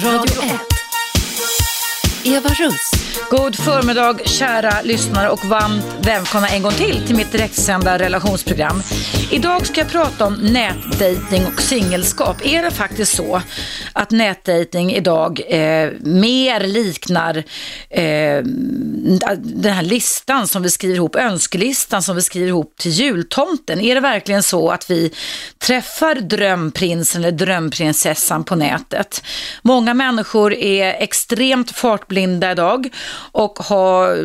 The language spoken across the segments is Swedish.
Radio 1. Eva Russ. God förmiddag kära lyssnare och varmt välkomna en gång till till mitt direktsända relationsprogram. Idag ska jag prata om nätdating och singelskap. Är det faktiskt så att nätdating idag eh, mer liknar eh, den här listan som vi skriver ihop, önskelistan som vi skriver ihop till jultomten? Är det verkligen så att vi träffar drömprinsen eller drömprinsessan på nätet? Många människor är extremt fartblinda idag och har,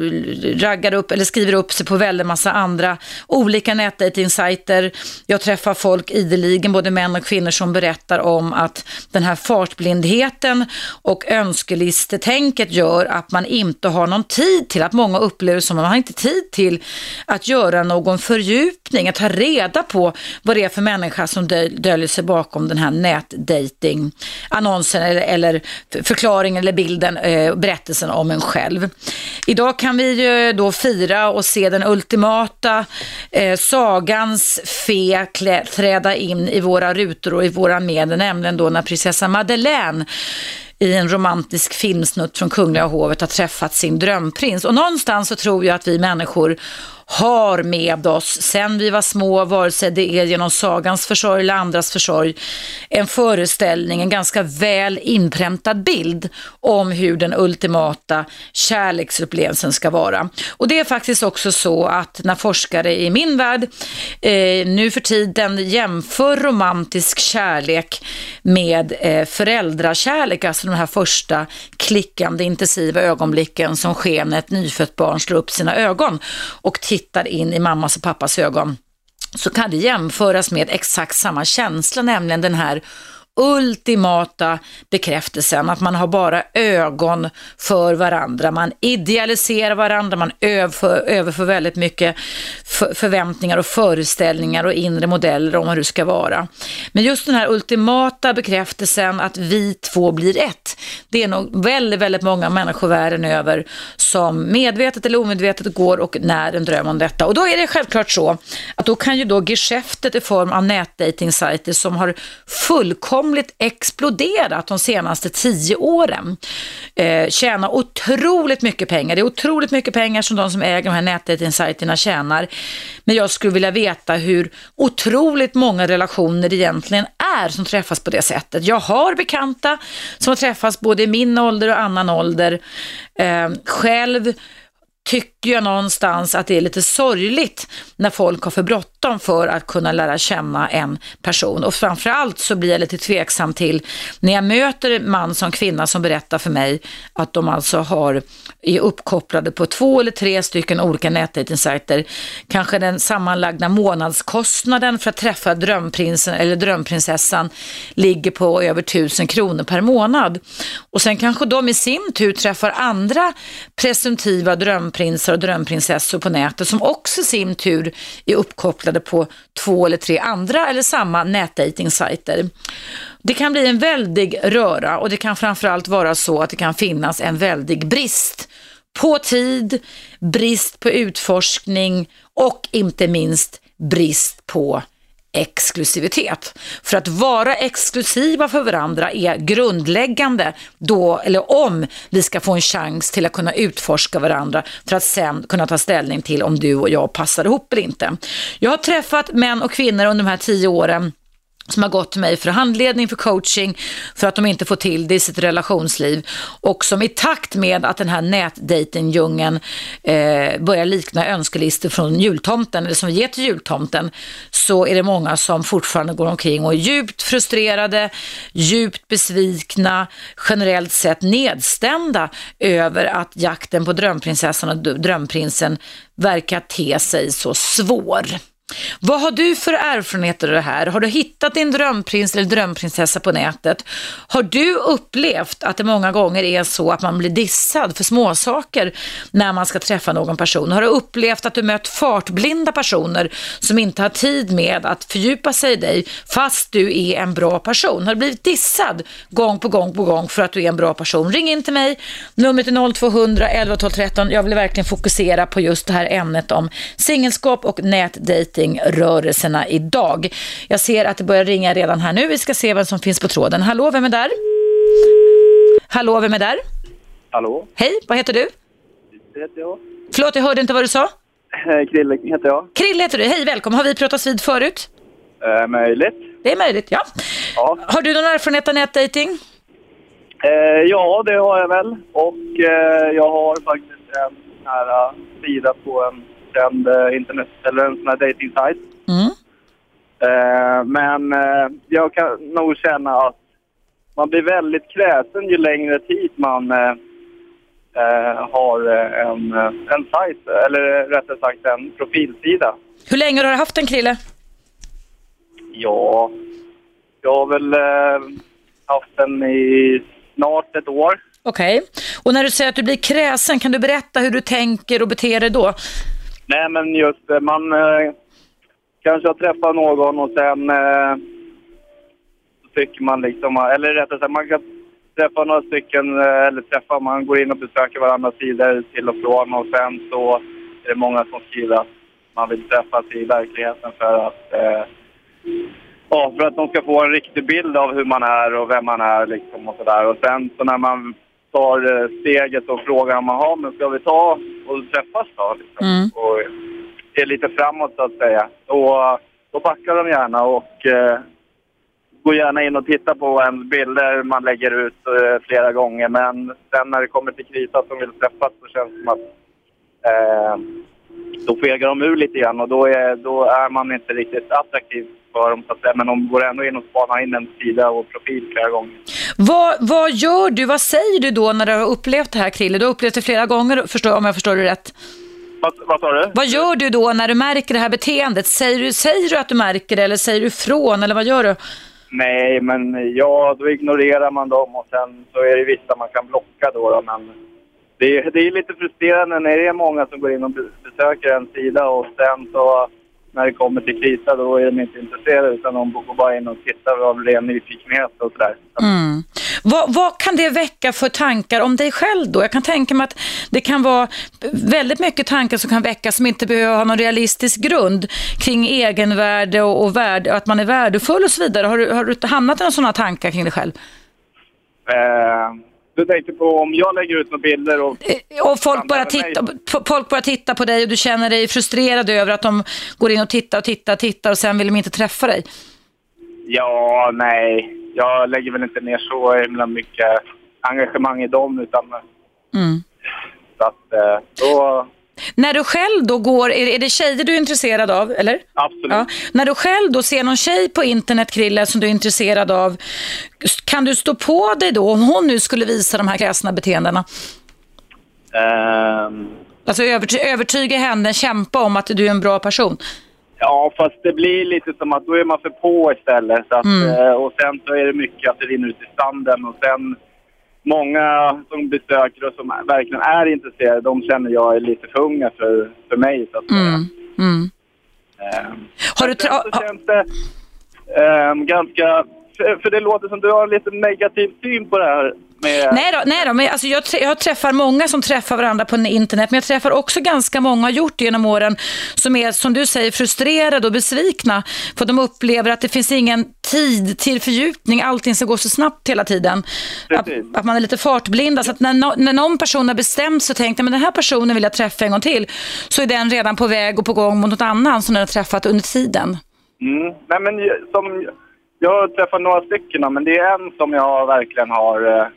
raggar upp eller skriver upp sig på väldigt massa andra olika nätdejtingsajter. Jag träffar folk ideligen, både män och kvinnor som berättar om att den här fartblindheten och önskelistetänket gör att man inte har någon tid till, att många upplever som att man har inte tid till att göra någon fördjupning, att ta reda på vad det är för människa som döljer sig bakom den här nätdating-annonsen eller, eller förklaringen eller bilden, eh, berättelsen om en själv. Idag kan vi ju då fira och se den ultimata eh, sagans fe klä, träda in i våra rutor och i våra medier, nämligen då när prinsessa Madeleine i en romantisk filmsnutt från Kungliga hovet har träffat sin drömprins. Och någonstans så tror jag att vi människor har med oss sen vi var små, vare sig det är genom sagans försorg eller andras försorg, en föreställning, en ganska väl inpräntad bild om hur den ultimata kärleksupplevelsen ska vara. Och det är faktiskt också så att när forskare i min värld eh, nu för tiden jämför romantisk kärlek med eh, föräldrakärlek, alltså de här första klickande intensiva ögonblicken som sker när ett nyfött barn slår upp sina ögon och tittar in i mammas och pappas ögon så kan det jämföras med exakt samma känsla, nämligen den här ultimata bekräftelsen, att man har bara ögon för varandra. Man idealiserar varandra, man överför, överför väldigt mycket förväntningar och föreställningar och inre modeller om hur det ska vara. Men just den här ultimata bekräftelsen att vi två blir ett, det är nog väldigt, väldigt många människor världen över som medvetet eller omedvetet går och när en dröm om detta. Och då är det självklart så att då kan ju då geschäftet i form av nätdatingsajter som har fullkomligt fullkomligt exploderat de senaste tio åren. Eh, tjänar otroligt mycket pengar. Det är otroligt mycket pengar som de som äger de här nätdejtingsajterna tjänar. Men jag skulle vilja veta hur otroligt många relationer det egentligen är som träffas på det sättet. Jag har bekanta som har träffats både i min ålder och annan ålder. Eh, själv tycker jag någonstans att det är lite sorgligt när folk har för bråttom för att kunna lära känna en person. Och framförallt så blir jag lite tveksam till när jag möter man som kvinna som berättar för mig att de alltså har, är uppkopplade på två eller tre stycken olika nätdejtingsajter. Kanske den sammanlagda månadskostnaden för att träffa drömprinsen eller drömprinsessan ligger på över tusen kronor per månad. Och sen kanske de i sin tur träffar andra presumtiva drömprinsar och drömprinsessor på nätet som också i sin tur är uppkopplade på två eller tre andra eller samma nätdatingsajter. Det kan bli en väldig röra och det kan framförallt vara så att det kan finnas en väldig brist på tid, brist på utforskning och inte minst brist på exklusivitet. För att vara exklusiva för varandra är grundläggande då, eller om vi ska få en chans till att kunna utforska varandra för att sen kunna ta ställning till om du och jag passar ihop eller inte. Jag har träffat män och kvinnor under de här tio åren som har gått till mig för handledning, för coaching, för att de inte får till det i sitt relationsliv och som i takt med att den här nätdejtingdjungeln eh, börjar likna önskelistor från jultomten, eller som vi ger till jultomten, så är det många som fortfarande går omkring och är djupt frustrerade, djupt besvikna, generellt sett nedstämda över att jakten på drömprinsessan och drömprinsen verkar te sig så svår. Vad har du för erfarenheter av det här? Har du hittat din drömprins eller drömprinsessa på nätet? Har du upplevt att det många gånger är så att man blir dissad för småsaker när man ska träffa någon person? Har du upplevt att du mött fartblinda personer som inte har tid med att fördjupa sig i dig fast du är en bra person? Har du blivit dissad gång på gång på gång för att du är en bra person? Ring in till mig, numret är 0200 11 12 13. Jag vill verkligen fokusera på just det här ämnet om singelskap och nätdejting flyktingrörelserna idag. Jag ser att det börjar ringa redan här nu. Vi ska se vem som finns på tråden. Hallå, vem är där? Hallå, vem är där? Hallå, Hej, vad heter du? det heter jag. Förlåt, jag hörde inte vad du sa. Eh, Krille heter jag. Krille heter du. Hej, välkommen. Har vi pratats vid förut? Eh, möjligt. Det är möjligt, ja. Ja. Har du någon erfarenhet av nätdating? Eh, ja, det har jag väl. Och eh, jag har faktiskt en sån här eh, sida på en känd eh, internet, eller en sån här dating-sajt. Mm. Eh, men eh, jag kan nog känna att man blir väldigt kräsen ju längre tid man har en, en sajt, eller rättare sagt en profilsida. Hur länge har du haft en Krille? Ja, jag har väl haft den i snart ett år. Okej. Och när du säger att du blir kräsen, kan du berätta hur du tänker och beter dig då? Nej, men just det, man eh, kanske har träffat någon och sen eh, tycker man liksom, eller rättare sagt, man kan träffa några stycken, eh, eller träffa, man går in och besöker varandras sidor till och från och sen så är det många som skriver att man vill träffas i verkligheten för att eh, Ja, för att de ska få en riktig bild av hur man är och vem man är liksom och sådär. Och sen så när man tar eh, steget och frågar om man har, men ska vi ta och träffas då? Liksom, Mm. Och är lite framåt så att säga. Och då backar de gärna och eh, går gärna in och tittar på en bilder man lägger ut eh, flera gånger. Men sen när det kommer till krita de vill träffas så känns det som att eh, då fegar de ur lite grann och då är, då är man inte riktigt attraktiv för dem så att. Men de går ändå in och spanar in en sida och profil flera gånger. Vad, vad gör du, vad säger du då när du har upplevt det här Krille? Du har upplevt det flera gånger, förstår, om jag förstår det rätt. Vad, vad sa du? Vad gör du då när du märker det här beteendet? Säger du, säger du att du märker det eller säger du ifrån eller vad gör du? Nej, men ja, då ignorerar man dem och sen så är det vissa man kan blocka då. då men det är, det är lite frustrerande när det är många som går in och be- besöker en sida och sen så när det kommer till krita då är de inte intresserade utan de går bara in och tittar av ren nyfikenhet och sådär. Mm. Vad, vad kan det väcka för tankar om dig själv då? Jag kan tänka mig att det kan vara väldigt mycket tankar som kan väckas som inte behöver ha någon realistisk grund kring egenvärde och, och värde, att man är värdefull och så vidare. Har du, har du hamnat i några sådana tankar kring dig själv? Eh, du tänkte på om jag lägger ut några bilder och... Eh, Och folk bara, titta, folk bara tittar på dig och du känner dig frustrerad över att de går in och tittar och tittar och tittar och sen vill de inte träffa dig. Ja, nej. Jag lägger väl inte ner så himla mycket engagemang i dem utan Mm. så att eh, då... När du själv då går, är, är det tjejer du är intresserad av, eller? Absolut. Ja. När du själv då ser någon tjej på internet, Krille, som du är intresserad av, kan du stå på dig då om hon nu skulle visa de här kräsna beteendena? Ehm, Alltså överty övertyga henne, kämpa om att du är en bra person. Ja, fast det blir lite som att då är man för på istället. Så att, eh, och sen så är det mycket att det rinner ut i sanden. Och sen många som besöker och som verkligen är intresserade, de känner jag är lite för unga för, för mig. Så att. Mm. Mm. Eh, Har du tra- känns det ehm, ganska... För, det låter som du har lite negativ syn på det här med... Nej då, nej då men alltså jag, jag träffar många som träffar varandra på internet, men jag träffar också ganska många, har gjort det genom åren, som är som du säger frustrerade och besvikna för de upplever att det finns ingen tid till fördjupning, allting ska gå så snabbt hela tiden. Att, att man är lite fartblinda, så att när, no, när någon person har bestämt sig och tänkt att den här personen vill jag träffa en gång till, så är den redan på väg och på gång mot något annat som den har träffat under tiden. Mm. Nej, men som, jag har träffat några stycken, men det är en som jag verkligen har eh,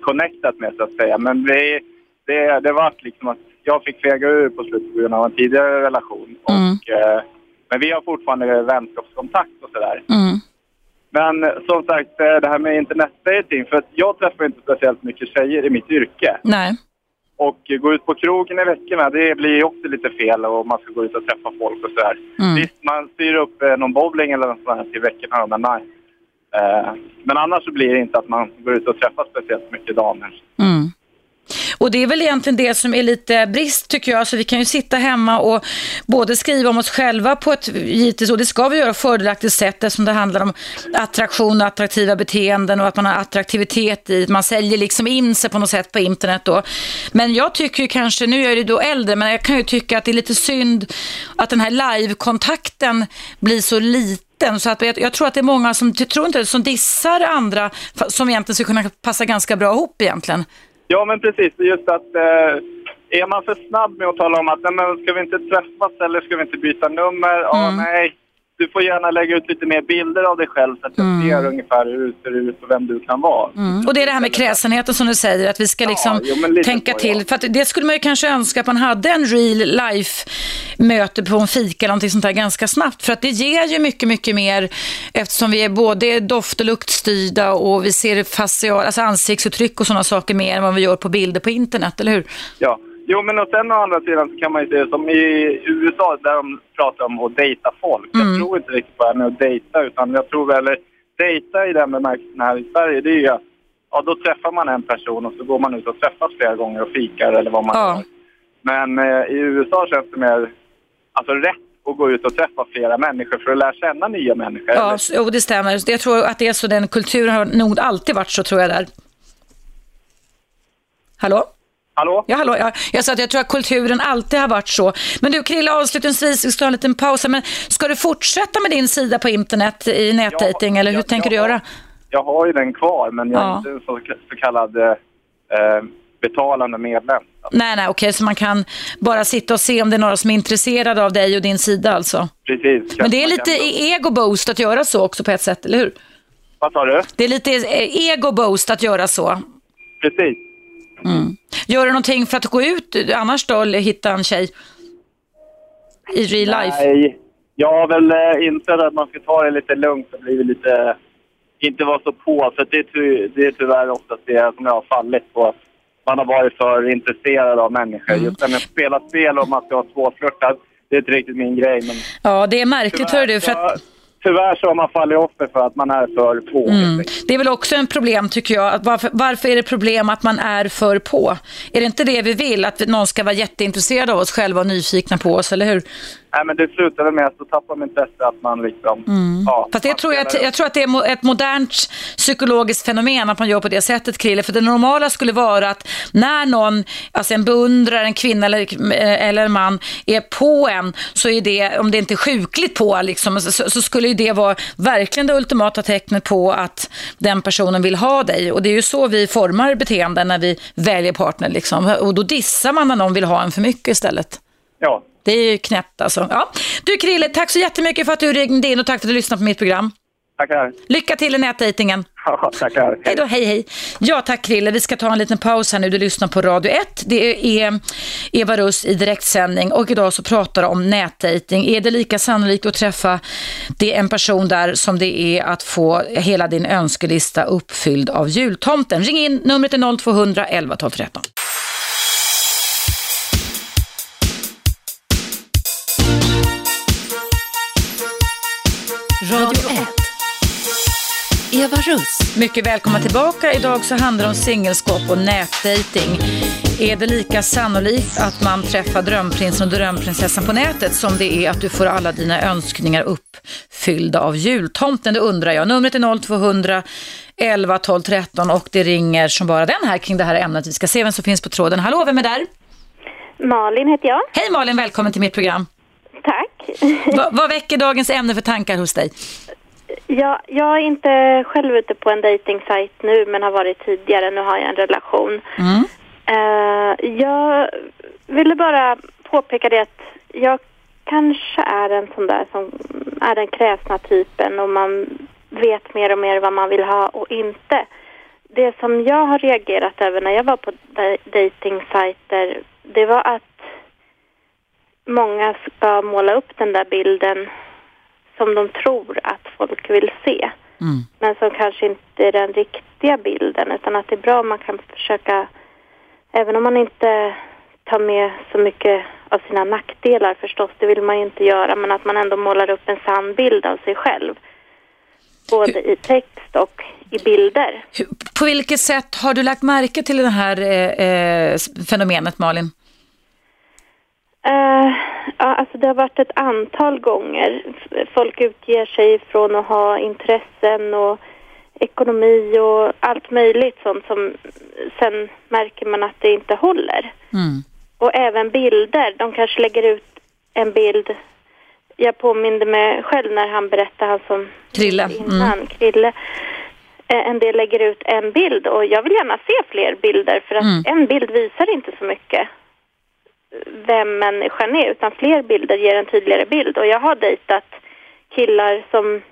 connectat med, så att säga. Men det, det, det var liksom att jag fick fega ur på slutet på grund av en tidigare relation. Mm. Och, eh, men vi har fortfarande vänskapskontakt och sådär. Mm. Men som sagt, eh, det här med internetdating, för jag träffar inte speciellt mycket tjejer i mitt yrke. Nej. Och gå ut på krogen i veckorna, det blir också lite fel och man ska gå ut och träffa folk och sådär. Mm. Visst, man styr upp eh, någon bowling eller något sånt här till veckorna, men nej. Eh, men annars så blir det inte att man går ut och träffar speciellt mycket damer. Mm. Och det är väl egentligen det som är lite brist tycker jag. Så vi kan ju sitta hemma och både skriva om oss själva på ett, givetvis, och det ska vi göra, fördelaktigt sätt eftersom det handlar om attraktion och attraktiva beteenden och att man har attraktivitet i, man säljer liksom in sig på något sätt på internet då. Men jag tycker ju kanske, nu är jag ju då äldre, men jag kan ju tycka att det är lite synd att den här live-kontakten blir så liten. Så att jag, jag tror att det är många som, tror inte, som dissar andra som egentligen skulle kunna passa ganska bra ihop egentligen. Ja, men precis. Just att eh, är man för snabb med att tala om att nej, men ska vi inte träffas eller ska vi inte byta nummer? Ja, Mm. nej. Du får gärna lägga ut lite mer bilder av dig själv så att jag Mm. ser ungefär hur du ser ut och vem du kan vara. Och det är det här med kräsenheten som du säger, att vi ska liksom jo, men lite tänka så, till. ja. För det skulle man ju kanske önska att man hade en real life möte på en fika eller någonting sånt där ganska snabbt. För att det ger ju mycket, mycket mer eftersom vi är både doft och luktstyrda och vi ser facial, alltså ansiktsuttryck och sådana saker mer än vad vi gör på bilder på internet, eller hur? Ja. Jo, men och sen å andra sidan så kan man ju se som i USA där de pratar om att dejta folk. Mm. Jag tror inte riktigt på det här med att dejta utan jag tror väl, dejta i den bemärkelsen här i Sverige det är ju att ja, då träffar man en person och så går man ut och träffas flera gånger och fikar eller vad man Ja. gör. Men eh, i USA känns det mer, alltså rätt att gå ut och träffa flera människor för att lära känna nya människor. Ja, jo, det stämmer. Jag tror att det är så, den kulturen har nog alltid varit så, tror jag där. Hallå? Hallå? Ja, hallå. Ja, jag sa att jag tror att kulturen alltid har varit så. Men du Krille, avslutningsvis, vi ska ha en liten paus. Men ska du fortsätta med din sida på internet i nätdating eller hur jag- tänker du jag göra? har- Jag har ju den kvar men jag är Ja. inte en så, så kallad eh, betalande medlem. Nej, nej, okej, så man kan bara sitta och se om det är några som är intresserade av dig och din sida alltså. Precis. Men det är lite e- ego-boost att göra så också på ett sätt, eller hur? Vad sa du? Det är lite eh, ego-boost att göra så. Precis. Gör du någonting för att gå ut annars då, eller hitta en tjej? I real life? Nej, jag har väl eh, insett att man ska ta det lite lugnt och bli lite... Inte vara så på. För det, är ty, det är tyvärr oftast det som jag har fallit på. Att man har varit för intresserad av människor. Mm. Just det med att spela spel och man ska vara svårflörtad. Det är inte riktigt min grej. Men Ja, det är märkligt, hör du. För att... tyvärr så har man fallit offer för att man är för på. Mm. Det är väl också en problem tycker jag. Varför, varför är det problem att man är för på? Är det inte det vi vill? Att någon ska vara jätteintresserad av oss själva och nyfikna på oss, eller hur? Nej, men det slutar väl med att så tappar man intresse att man liksom... Ja, Mm. Fast det tror jag, jag tror att det är ett modernt psykologiskt fenomen att man gör på det sättet, Krille. För det normala skulle vara att när någon, alltså en beundrare, en kvinna eller, eller en man, är på en, så är det, om det inte är sjukligt på, liksom, så, så skulle ju det vara verkligen det ultimata tecknet på att den personen vill ha dig. Och det är ju så vi formar beteenden när vi väljer partner. Liksom. Och då dissar man när någon vill ha en för mycket istället. Ja, Det är ju knäppt alltså. Ja. Du Krille, tack så jättemycket för att du ringde in och tack för att du lyssnade på mitt program. tackar. Lycka till i nätdejtingen. Ja, tackar. Hej då, hej hej. Ja tack Krille, vi ska ta en liten paus här nu. Du lyssnar på Radio 1. Det är Eva Russ i direktsändning och idag så pratar du om nätdejting. Är det lika sannolikt att träffa det en person där som det är att få hela din önskelista uppfylld av jultomten? Ring in, numret är 0200 11 12 13. Eva Russ. Mycket välkomna tillbaka. Idag så handlar det om singelskap och nätdating. Är det lika sannolikt att man träffar drömprinsen och drömprinsessan på nätet som det är att du får alla dina önskningar uppfyllda av jultomten? Det undrar jag. Numret är 0200 11 12 13 och det ringer som bara den här kring det här ämnet. Vi ska se vem som finns på tråden. Hallå, vem är där? Malin heter jag. Hej Malin, välkommen till mitt program. Tack. Va, vad väcker dagens ämne för tankar hos dig? Jag, jag är inte själv ute på en dejtingsajt nu men har varit tidigare. Nu har jag en relation. Mm. Eh, jag ville bara påpeka det att jag kanske är en sån där som är den kräsna typen och man vet mer och mer vad man vill ha och inte. Det som jag har reagerat över när jag var på dej- dejtingsajter det var att många ska måla upp den där bilden som de tror att folk vill se. Mm. Men som kanske inte är den riktiga bilden utan att det är bra om man kan försöka, även om man inte tar med så mycket av sina nackdelar förstås, det vill man ju inte göra, men att man ändå målar upp en sann bild av sig själv. Både i text och i bilder. På vilket sätt har du lagt märke till det här eh, eh, fenomenet Malin? Eh, ja, alltså det har varit ett antal gånger. Folk utger sig från att ha intressen och ekonomi och allt möjligt sånt som sen märker man att det inte håller. Mm. Och även bilder. De kanske lägger ut en bild. jag påminde mig själv när han berättade, han som Krille, mm. innan, Krille. Eh, en del lägger ut en bild och jag vill gärna se fler bilder för att Mm. en bild visar inte så mycket vem människan är utan fler bilder ger en tydligare bild. Och jag har dejtat killar som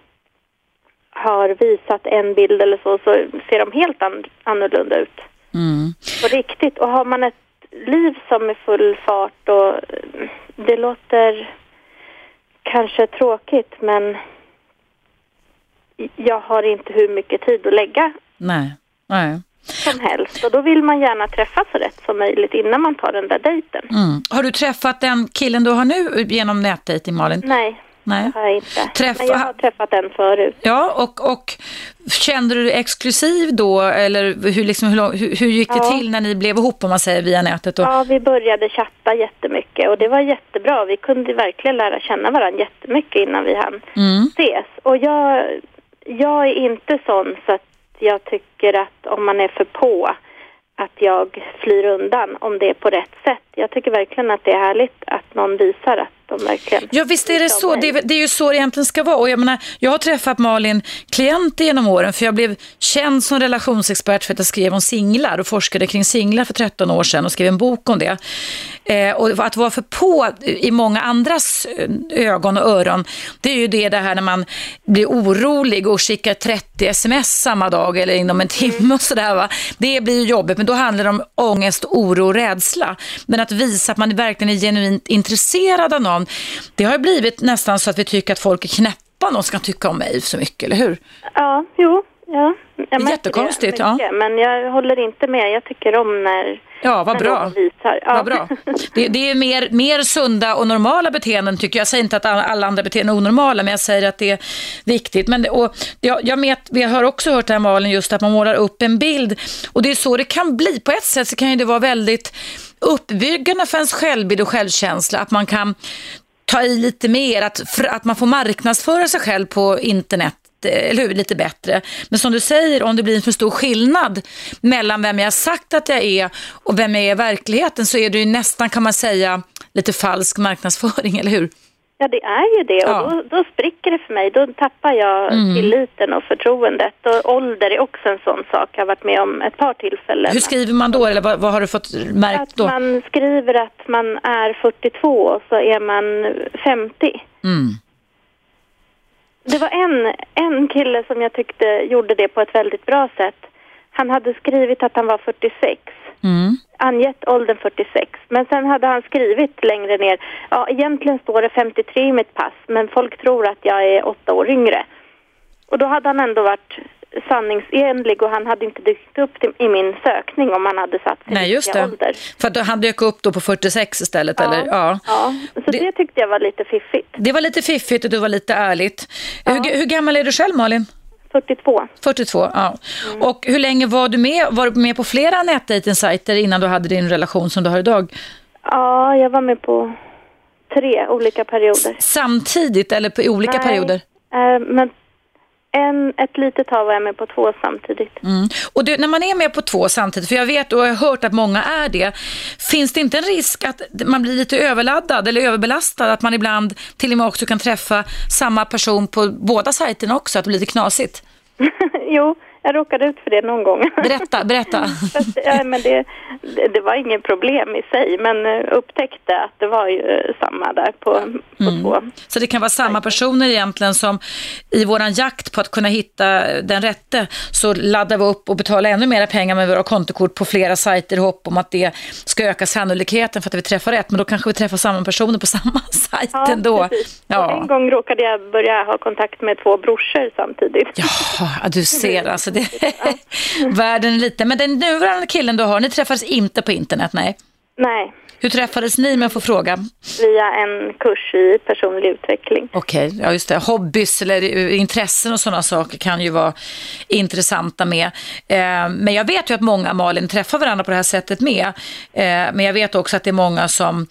har visat en bild eller så så ser de helt an- annorlunda ut. Mm. på riktigt. Och har man ett liv som är full fart och eh, det låter kanske tråkigt men jag har inte hur mycket tid att lägga. Nej, nej. Som helst och då vill man gärna träffas så rätt som möjligt innan man tar den där dejten. Mm. Har du träffat den killen du har nu genom nätdejting Malin? Nej, Nej. det har jag inte. Träffa- Men jag har träffat den förut. Ja, och, och kände du dig exklusiv då eller hur, liksom, hur, hur, gick det Ja. till när ni blev ihop om man säger via nätet? Då? Ja, vi började chatta jättemycket och det var jättebra. Vi kunde verkligen lära känna varandra jättemycket innan vi hann Mm. ses. Och jag, jag är inte sån så att jag tycker att om man är för på att jag flyr undan om det är på rätt sätt. Jag tycker verkligen att det är härligt att någon visar att de verkligen Ja visst är det så, det är, det är ju så det egentligen ska vara. Och jag, menar, jag har träffat Malin klienter genom åren för jag blev känd som relationsexpert för att jag skrev om singlar och forskade kring singlar för 13 år sedan och skrev en bok om det. Eh, och att vara för på i många andras eh, ögon och öron, det är ju det, det här när man blir orolig och skickar 30 sms samma dag eller inom en timme och sådär. Va? Det blir ju jobbigt, men då handlar det om ångest, oro och rädsla. Men att visa att man verkligen är genuint intresserad av någon, det har ju blivit nästan så att vi tycker att folk är knäppa, någon ska tycka om mig så mycket, eller hur? Ja, jo, ja. Jag Jättekonstigt, det ja. mycket, Men jag håller inte med. Jag tycker om när, Ja, vad bra. visar. Ja. Vad bra. Det, det är mer, mer sunda och normala beteenden tycker jag. Jag säger inte att alla, andra beteenden är onormala, men jag säger att det är viktigt. Men, och, jag, jag, vet, jag har också hört det här Malin, just att man målar upp en bild. Och det är så det kan bli. På ett sätt så kan ju det vara väldigt uppbyggande för ens självbild och självkänsla. Att man kan ta i lite mer, att, att man får marknadsföra sig själv på internet eller hur, lite bättre. Men som du säger, om det blir en för stor skillnad mellan vem jag har sagt att jag är och vem jag är i verkligheten så är det ju nästan, kan man säga, lite falsk marknadsföring, eller hur? Ja, det är ju det. Ja. Mm. Och då, då spricker det för mig. Då tappar jag tilliten och förtroendet. Och ålder är också en sån sak. Jag har varit med om ett par tillfällen. Hur skriver man då, eller vad, vad har du fått märkt Att då? man skriver att man är 42 och så är man 50. Mm. Det var en, en kille som jag tyckte gjorde det på ett väldigt bra sätt. Han hade skrivit att han var 46. Mm. angett åldern 46. Men sen hade han skrivit längre ner, ja egentligen står det 53 i mitt pass, men folk tror att jag är åtta år yngre. Och då hade han ändå varit sanningsenlig och han hade inte dykt upp i min sökning om han hade satt sin Nej, just det. ålder. För att han dök upp då på 46 istället, eller? Ja. ja. Så Det- det... tyckte jag var lite fiffigt. Det var lite fiffigt och det var lite ärligt. Hur, hur gammal är du själv, Malin? 42. 42, ja. Mm. Och hur länge var du med? Var du med på flera nätdejtingsajter innan du hade din relation som du har idag? Ja, jag var med på tre olika perioder. Samtidigt eller på olika Nej, perioder? eh, men en, ett litet tag var jag med på två samtidigt. Mm. Och du, när man är med på två samtidigt, för jag vet och jag har hört att många är det, finns det inte en risk att man blir lite överladdad eller överbelastad, att man ibland till och med också kan träffa samma person på båda sajterna också, att det blir lite knasigt? jo, jag råkade ut för det någon gång. Berätta, berätta. Fast, ja, men det, det, det var inget problem i sig, men eh, upptäckte att det var ju eh, samma där på, på Mm. två. Så det kan vara samma personer egentligen som i våran jakt på att kunna hitta den rätte så laddar vi upp och betalar ännu mer pengar med våra kontokort på flera sajter i hopp om att det ska öka sannolikheten för att vi träffar rätt. Men då kanske vi träffar samma personer på samma sajt ändå. precis. Och Ja. En gång råkade jag börja ha kontakt med två brorsor samtidigt. Ja, du ser alltså. Det, världen är liten. Men den nuvarande killen du har, ni träffades inte på internet, nej? Nej, Hur träffades ni med att få fråga? via en kurs i personlig utveckling. Okej, ja just det. Hobbys eller eh, intressen och sådana saker kan ju vara intressanta med. Eh, men jag vet ju att många, Malin, träffar varandra på det här sättet med. Eh, men jag vet också att det är många som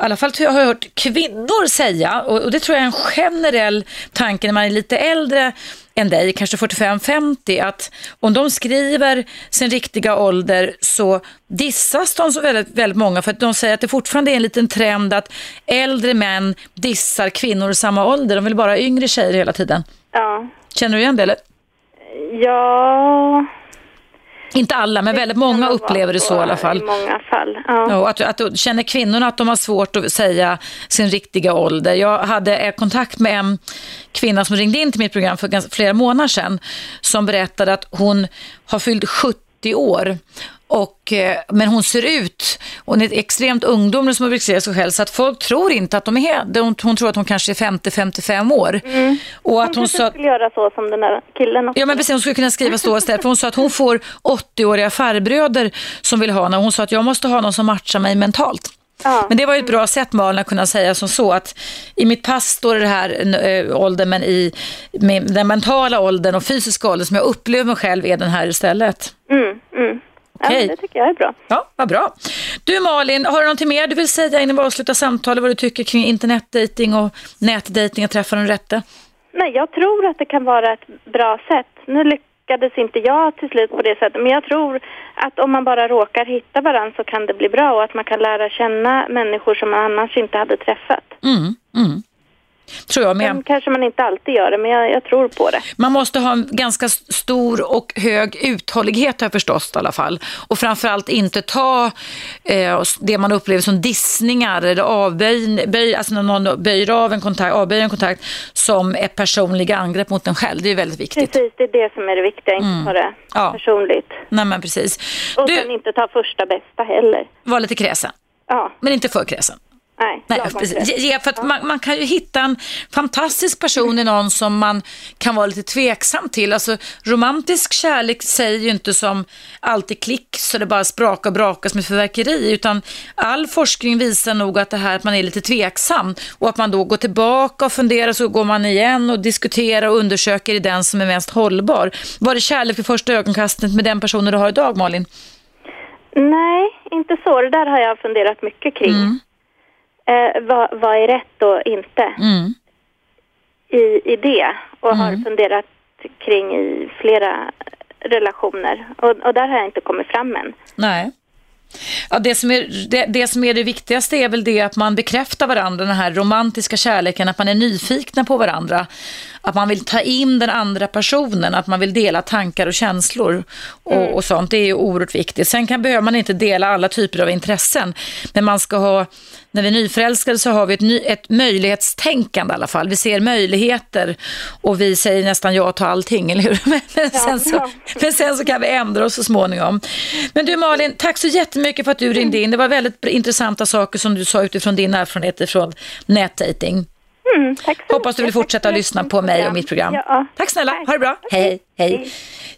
alla fall har jag hört kvinnor säga, och det tror jag är en generell tanke när man är lite äldre än dig, kanske 45-50, att om de skriver sin riktiga ålder så dissas de så väldigt, väldigt många för att de säger att det fortfarande är en liten trend att äldre män dissar kvinnor i samma ålder. De vill bara ha yngre tjejer hela tiden. Ja. Känner du igen det? Eller? Ja. Inte alla, men väldigt många upplever det så i alla fall. I många fall, ja. Ja, att, att känner kvinnorna att de har svårt att säga sin riktiga ålder. Jag hade eh, kontakt med en kvinna som ringde in till mitt program för ganska, flera månader sedan som berättade att hon har fyllt 70 år och, eh, men hon ser ut, hon är extremt ungdomlig som beskriver sig själv, så att folk tror inte att de är, de, hon tror att hon kanske är 50-55 år. Mm. Och Hon att hon kanske sa, skulle göra så som den där killen också. Ja men precis, hon skulle kunna skriva så istället. För hon sa att hon får 80-åriga farbröder som vill ha henne. Hon sa att jag måste ha någon som matchar mig mentalt. Ja. Men det var ju ett bra sätt Malin att kunna säga som så att i mitt pass står det här äh, åldern men i den mentala åldern och fysiska åldern som jag upplever mig själv är den här istället. Mm, mm. Ja, Okej. men det tycker jag är bra. Ja, vad bra. Du Malin, har du någonting mer du vill säga innan vi avslutar samtalet vad du tycker kring internetdating och nätdating och träffa den rätte? Nej, jag tror att det kan vara ett bra sätt. Nu lyckades inte jag till slut på det sättet, men jag tror att om man bara råkar hitta varandra så kan det bli bra och att man kan lära känna människor som man annars inte hade träffat. Mm, mm. Tror jag med. Sen kanske man inte alltid gör det, men jag, jag tror på det. Man måste ha en ganska stor och hög uthållighet har jag förstått i alla fall. Och framförallt inte ta eh, det man upplever som dissningar eller avböj, böj, alltså när någon böjer av en kontakt, avböjer en kontakt som ett personliga angrepp mot en själv. Det är väldigt viktigt. Precis, det är det som är det viktiga, inte ta det Mm. Ja. personligt. Nej men precis. Och sen Du, inte ta första bästa heller. var lite kräsen, Ja, men inte för kräsen. Nej. Ge- för att man, man kan ju hitta en fantastisk person i någon som man kan vara lite tveksam till. Alltså, romantisk kärlek säger ju inte som alltid klick så det bara sprakar och brakas med förverkeri utan all forskning visar nog att det här att man är lite tveksam och att man då går tillbaka och funderar så går man igen och diskuterar och undersöker i den som är mest hållbar. Var det kärlek vid första ögonkastet med den personen du har idag Malin? Nej, inte så. Det där har jag funderat mycket kring. Eh, vad, vad är rätt och inte Mm. i, i det? Och har funderat kring i flera relationer. Och, och där har jag inte kommit fram än. Nej. Ja, det, som är, det, det som är det viktigaste är väl det att man bekräftar varandra, den här romantiska kärleken, att man är nyfikna på varandra, att man vill ta in den andra personen, att man vill dela tankar och känslor och, och sånt. Det är ju oerhört viktigt. Sen kan, behöver man inte dela alla typer av intressen, men man ska ha, när vi är nyförälskade så har vi ett, ny, ett möjlighetstänkande i alla fall. Vi ser möjligheter och vi säger nästan ja till allting, eller hur? Men, men, sen, så, men sen så kan vi ändra oss så småningom. Men du Malin, tack så jättemycket för att du ringde in. Det var väldigt intressanta saker som du sa utifrån din erfarenhet från nätdating. Mm, tack så Hoppas du vill fortsätta för lyssna på mig och mitt program. Ja. Tack snälla, Tack. ha det bra. Hej, hej. Hej.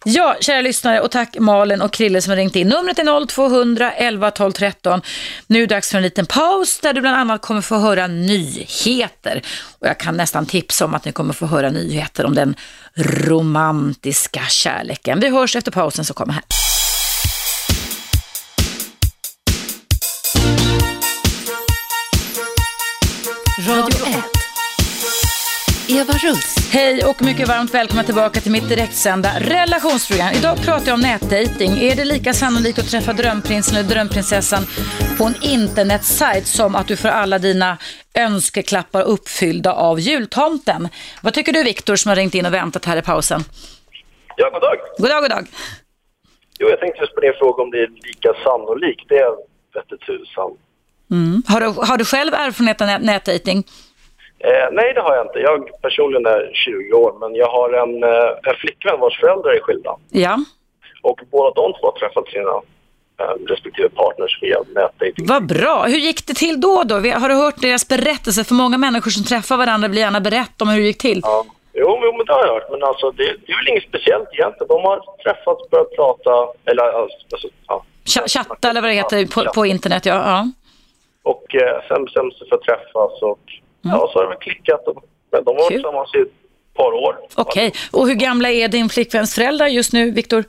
Ja, kära lyssnare och tack Malin och Krille som har ringt in. Numret är 0200 11 12 13. Nu är det dags för en liten paus där du bland annat kommer få höra nyheter. Och jag kan nästan tipsa om att ni kommer få höra nyheter om den romantiska kärleken. Vi hörs efter pausen så kommer här. Radio 1. Eva Russ. Hej och mycket varmt välkomna tillbaka till mitt direktsända relationsprogram. Idag pratar jag om nätdating. Är det lika sannolikt att träffa drömprinsen eller drömprinsessan på en internetsajt som att du får alla dina önskeklappar uppfyllda av jultomten? Vad tycker du Viktor som har ringt in och väntat här i pausen? Ja, god dag. God dag, god dag. Jo, jag tänkte just på din fråga om det är lika sannolikt. Det är vette tusan. Mm. Har, du, har du själv erfarenhet av nät- nätdating? Eh, nej, det har jag inte. Jag personligen är 20 år, men jag har en, eh, en flickvän vars föräldrar är skilda. Ja. Och båda de två har träffat sina eh, respektive partners via nätdating. Vad bra. Hur gick det till då? då? Har du hört deras berättelser? För många människor som träffar varandra vill gärna berätta om hur det gick till. Ja. Jo, jo, men det har jag hört. Men alltså, det, det är väl inget speciellt egentligen. De har träffats, börjat prata, eller alltså, ja. Ch- chatta eller vad det heter på, på internet. Ja, ja. Och eh, sen bestämde sig för att träffas och ja, så har väl klickat. Och, men de Kul. tillsammans i ett par år. Okej, och hur gamla är din flickväns föräldrar just nu, Viktor?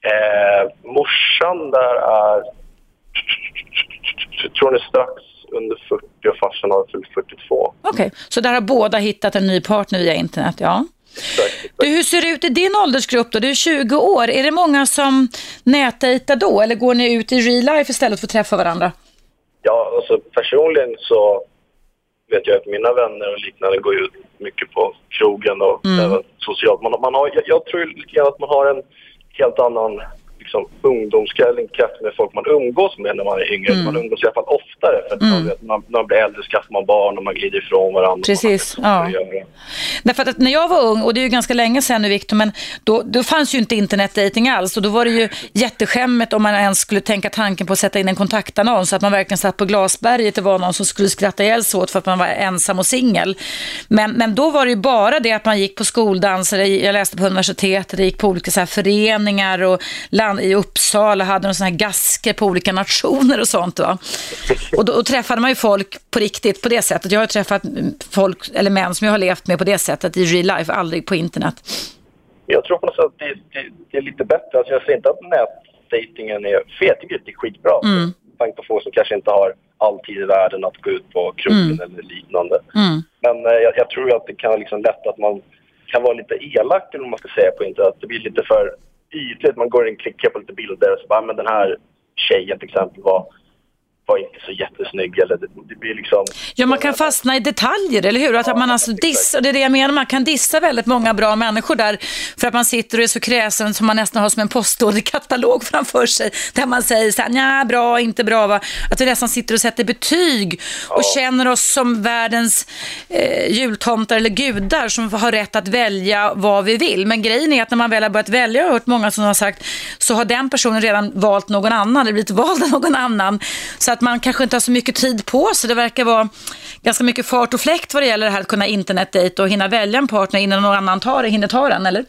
Eh, morsan där är, jag tror hon är strax under 40 och farsan har fyllt 42. Okej, så där har båda hittat en ny partner via internet, ja. Exakt. Du, hur ser det ut i din åldersgrupp då? Du är 20 år. Är det många som nätdejtar då eller går ni ut i real life istället för att träffa varandra? Ja, alltså personligen så vet jag att mina vänner och liknande går ut mycket på krogen och även socialt. Man, man har, jag, jag tror lite grann att man har en helt annan liksom, ungdomskrets med folk man umgås med när man är yngre. Man umgås i alla fall oftare för att man vet, när man blir äldre skaffar man barn och man glider ifrån varandra. Precis, ja. Därför att när jag var ung, och det är ju ganska länge sedan nu Victor, men då, då fanns ju inte internetdating alls och då var det ju jätteskämmet om man ens skulle tänka tanken på att sätta in en kontaktannons så att man verkligen satt på glasberget det var någon som skulle skratta ihjäl sig åt för att man var ensam och singel. Men, men då var det ju bara det att man gick på skoldanser, jag läste på universitetet, gick på olika så här föreningar och land, i Uppsala hade de såna här gasker på olika nationer och sånt. Va? Och då och träffade man ju folk på riktigt på det sättet. Jag har träffat folk, eller män som jag har levt med på det sättet i real life, aldrig på internet. Jag tror på något sätt att det, det, det är lite bättre. Alltså jag säger inte att nätdatingen är fel. Jag tycker det är skitbra. Mm. Tanke på folk som kanske inte har all tid i världen att gå ut på krogen eller liknande. Mm. Men eh, jag, jag tror att det kan liksom lätt att man kan vara lite elak eller vad man ska säga på internet. Att det blir lite för ytligt. Man går in och klickar på lite bilder och så bara, ah, men den här tjejen till exempel var, var inte så jättesnygg. Eller det, det blir liksom... Ja, man kan fastna i detaljer, eller hur? Att man alltså dissar, det är det jag menar, man kan dissa väldigt många bra människor där för att man sitter och är så kräsen som man nästan har som en postorderkatalog framför sig där man säger så här, nja, bra, inte bra, va? Att vi nästan sitter och sätter betyg och känner oss som världens eh, jultomtar eller gudar som har rätt att välja vad vi vill. Men grejen är att när man väl har börjat välja, jag har hört många som har sagt, så har den personen redan valt någon annan, eller blivit vald av någon annan. Så att man kanske inte har så mycket tid på sig. Det verkar vara ganska mycket fart och fläkt vad det gäller det här att kunna internetdejta och hinna välja en partner innan någon annan tar hinner ta den, eller?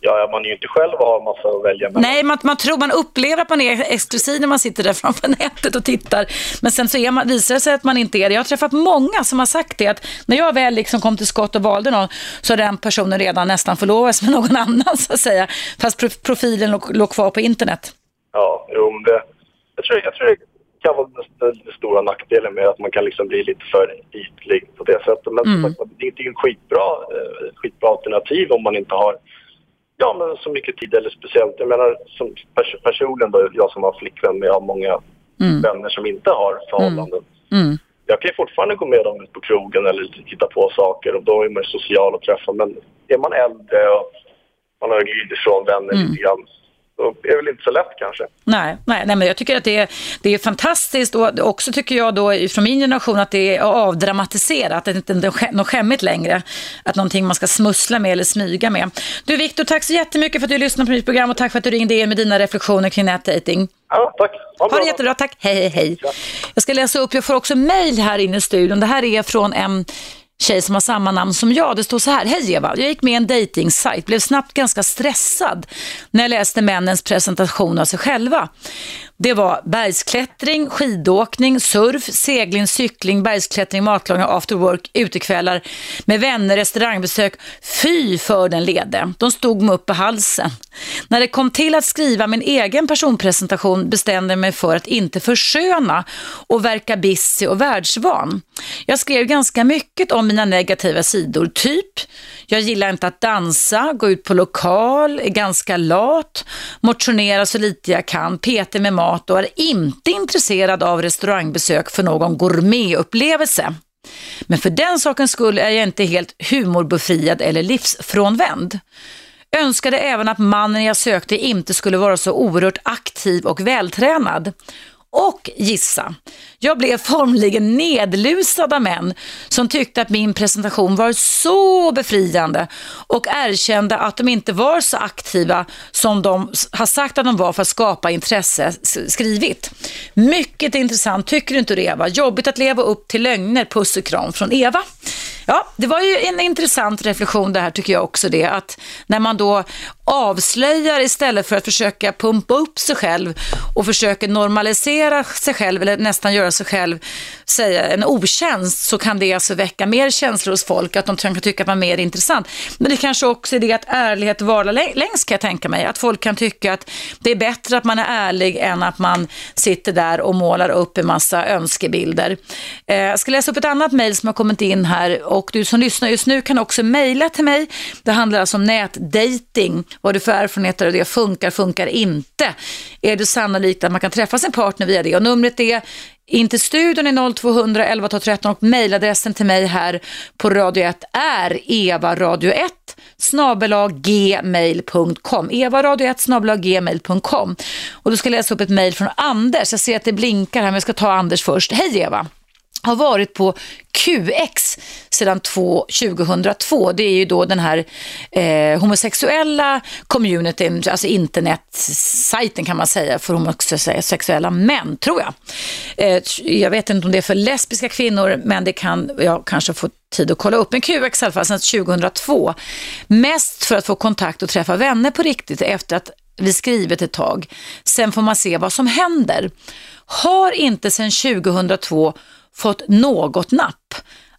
Ja, man är ju inte själv och har massa att välja mellan. Nej, man, man tror, man upplever att man är exklusiv när man sitter där framför nätet och tittar. Men sen så är man, visar det sig att man inte är det. Jag har träffat många som har sagt det, att när jag väl liksom kom till skott och valde någon, så har den personen redan nästan förlovats med någon annan, så att säga. Fast pro- profilen låg, låg kvar på internet. Ja, jo, men det, jag, tror, jag tror det kan vara den, den stora nackdelen med att man kan liksom bli lite för ytlig på det sättet. Men sagt, det, är ju ett skitbra, eh, skitbra alternativ om man inte har ja, men så mycket tid eller speciellt. Jag menar som pers personligen då, jag som har flickvän med jag har många vänner som inte har förhållanden. Mm. Jag kan ju fortfarande gå med dem ut på krogen eller titta på saker och då är man social och träffa. Men är man äldre och man har glidit ifrån vänner lite grann, då är det väl inte så lätt kanske. Nej, nej, nej, men jag tycker att det är, det är fantastiskt och också tycker jag då från min generation att det är avdramatiserat, att det inte är något skämmigt längre, att någonting man ska smussla med eller smyga med. Du Viktor, tack så jättemycket för att du lyssnade på mitt program och tack för att du ringde in med dina reflektioner kring nätdating. Ja, tack. Ha, Ha det jättebra, tack. Hej, hej, hej. Jag ska läsa upp, jag får också mejl här inne i studion. Det här är från en tjej som har samma namn som jag. Det står så här, hej Eva, jag gick med i en dejtingsajt, blev snabbt ganska stressad när jag läste männens presentation av sig själva. Det var bergsklättring, skidåkning, surf, segling, cykling, bergsklättring, matlagning, after work, utekvällar med vänner, restaurangbesök. Fy för den lede. De stod mig upp på halsen. När det kom till att skriva min egen personpresentation bestämde jag mig för att inte försköna och verka busy och världsvan. Jag skrev ganska mycket om mina negativa sidor, typ jag gillar inte att dansa, gå ut på lokal, är ganska lat, motionerar så lite jag kan, petig med mat och är inte intresserad av restaurangbesök för någon gourmetupplevelse. Men för den sakens skull är jag inte helt humorbefriad eller livsfrånvänd. Önskade även att mannen jag sökte inte skulle vara så oerhört aktiv och vältränad. Och gissa, jag blev formligen nedlusad av män som tyckte att min presentation var så befriande och erkände att de inte var så aktiva som de har sagt att de var för att skapa intresse skrivit. Mycket intressant, tycker du inte det Eva? Jobbigt att leva upp till lögner, puss och kram från Eva. Ja, det var ju en intressant reflektion det här tycker jag också det, att när man då avslöjar istället för att försöka pumpa upp sig själv och försöker normalisera sig själv eller nästan göra sig själv säga en otjänst så kan det alltså väcka mer känslor hos folk att de kan tycka att man är mer intressant. Men det kanske också är det att ärlighet varar längst kan jag tänka mig. Att folk kan tycka att det är bättre att man är ärlig än att man sitter där och målar upp en massa önskebilder. Eh, jag ska läsa upp ett annat mejl som har kommit in här och du som lyssnar just nu kan också mejla till mig. Det handlar alltså om nätdating vad du för erfarenheter av det funkar, funkar inte. Är det sannolikt att man kan träffa sin partner via det? Och numret är in till studion i 0200 11 13 och mejladressen till mig här på Radio 1 är evaradio1 gmail.com evaradio1 gmail.com och då ska jag läsa upp ett mejl från Anders. Jag ser att det blinkar här men jag ska ta Anders först. Hej Eva! Har varit på QX sedan 2002. Det är ju då den här eh, homosexuella communityn, alltså internetsajten kan man säga för homosexuella män, tror jag. Eh, jag vet inte om det är för lesbiska kvinnor, men det kan jag kanske få tid att kolla upp. Men QX i alla fall sedan 2002. Mest för att få kontakt och träffa vänner på riktigt efter att vi skrivit ett tag. Sen får man se vad som händer. Har inte sedan 2002 fått något napp.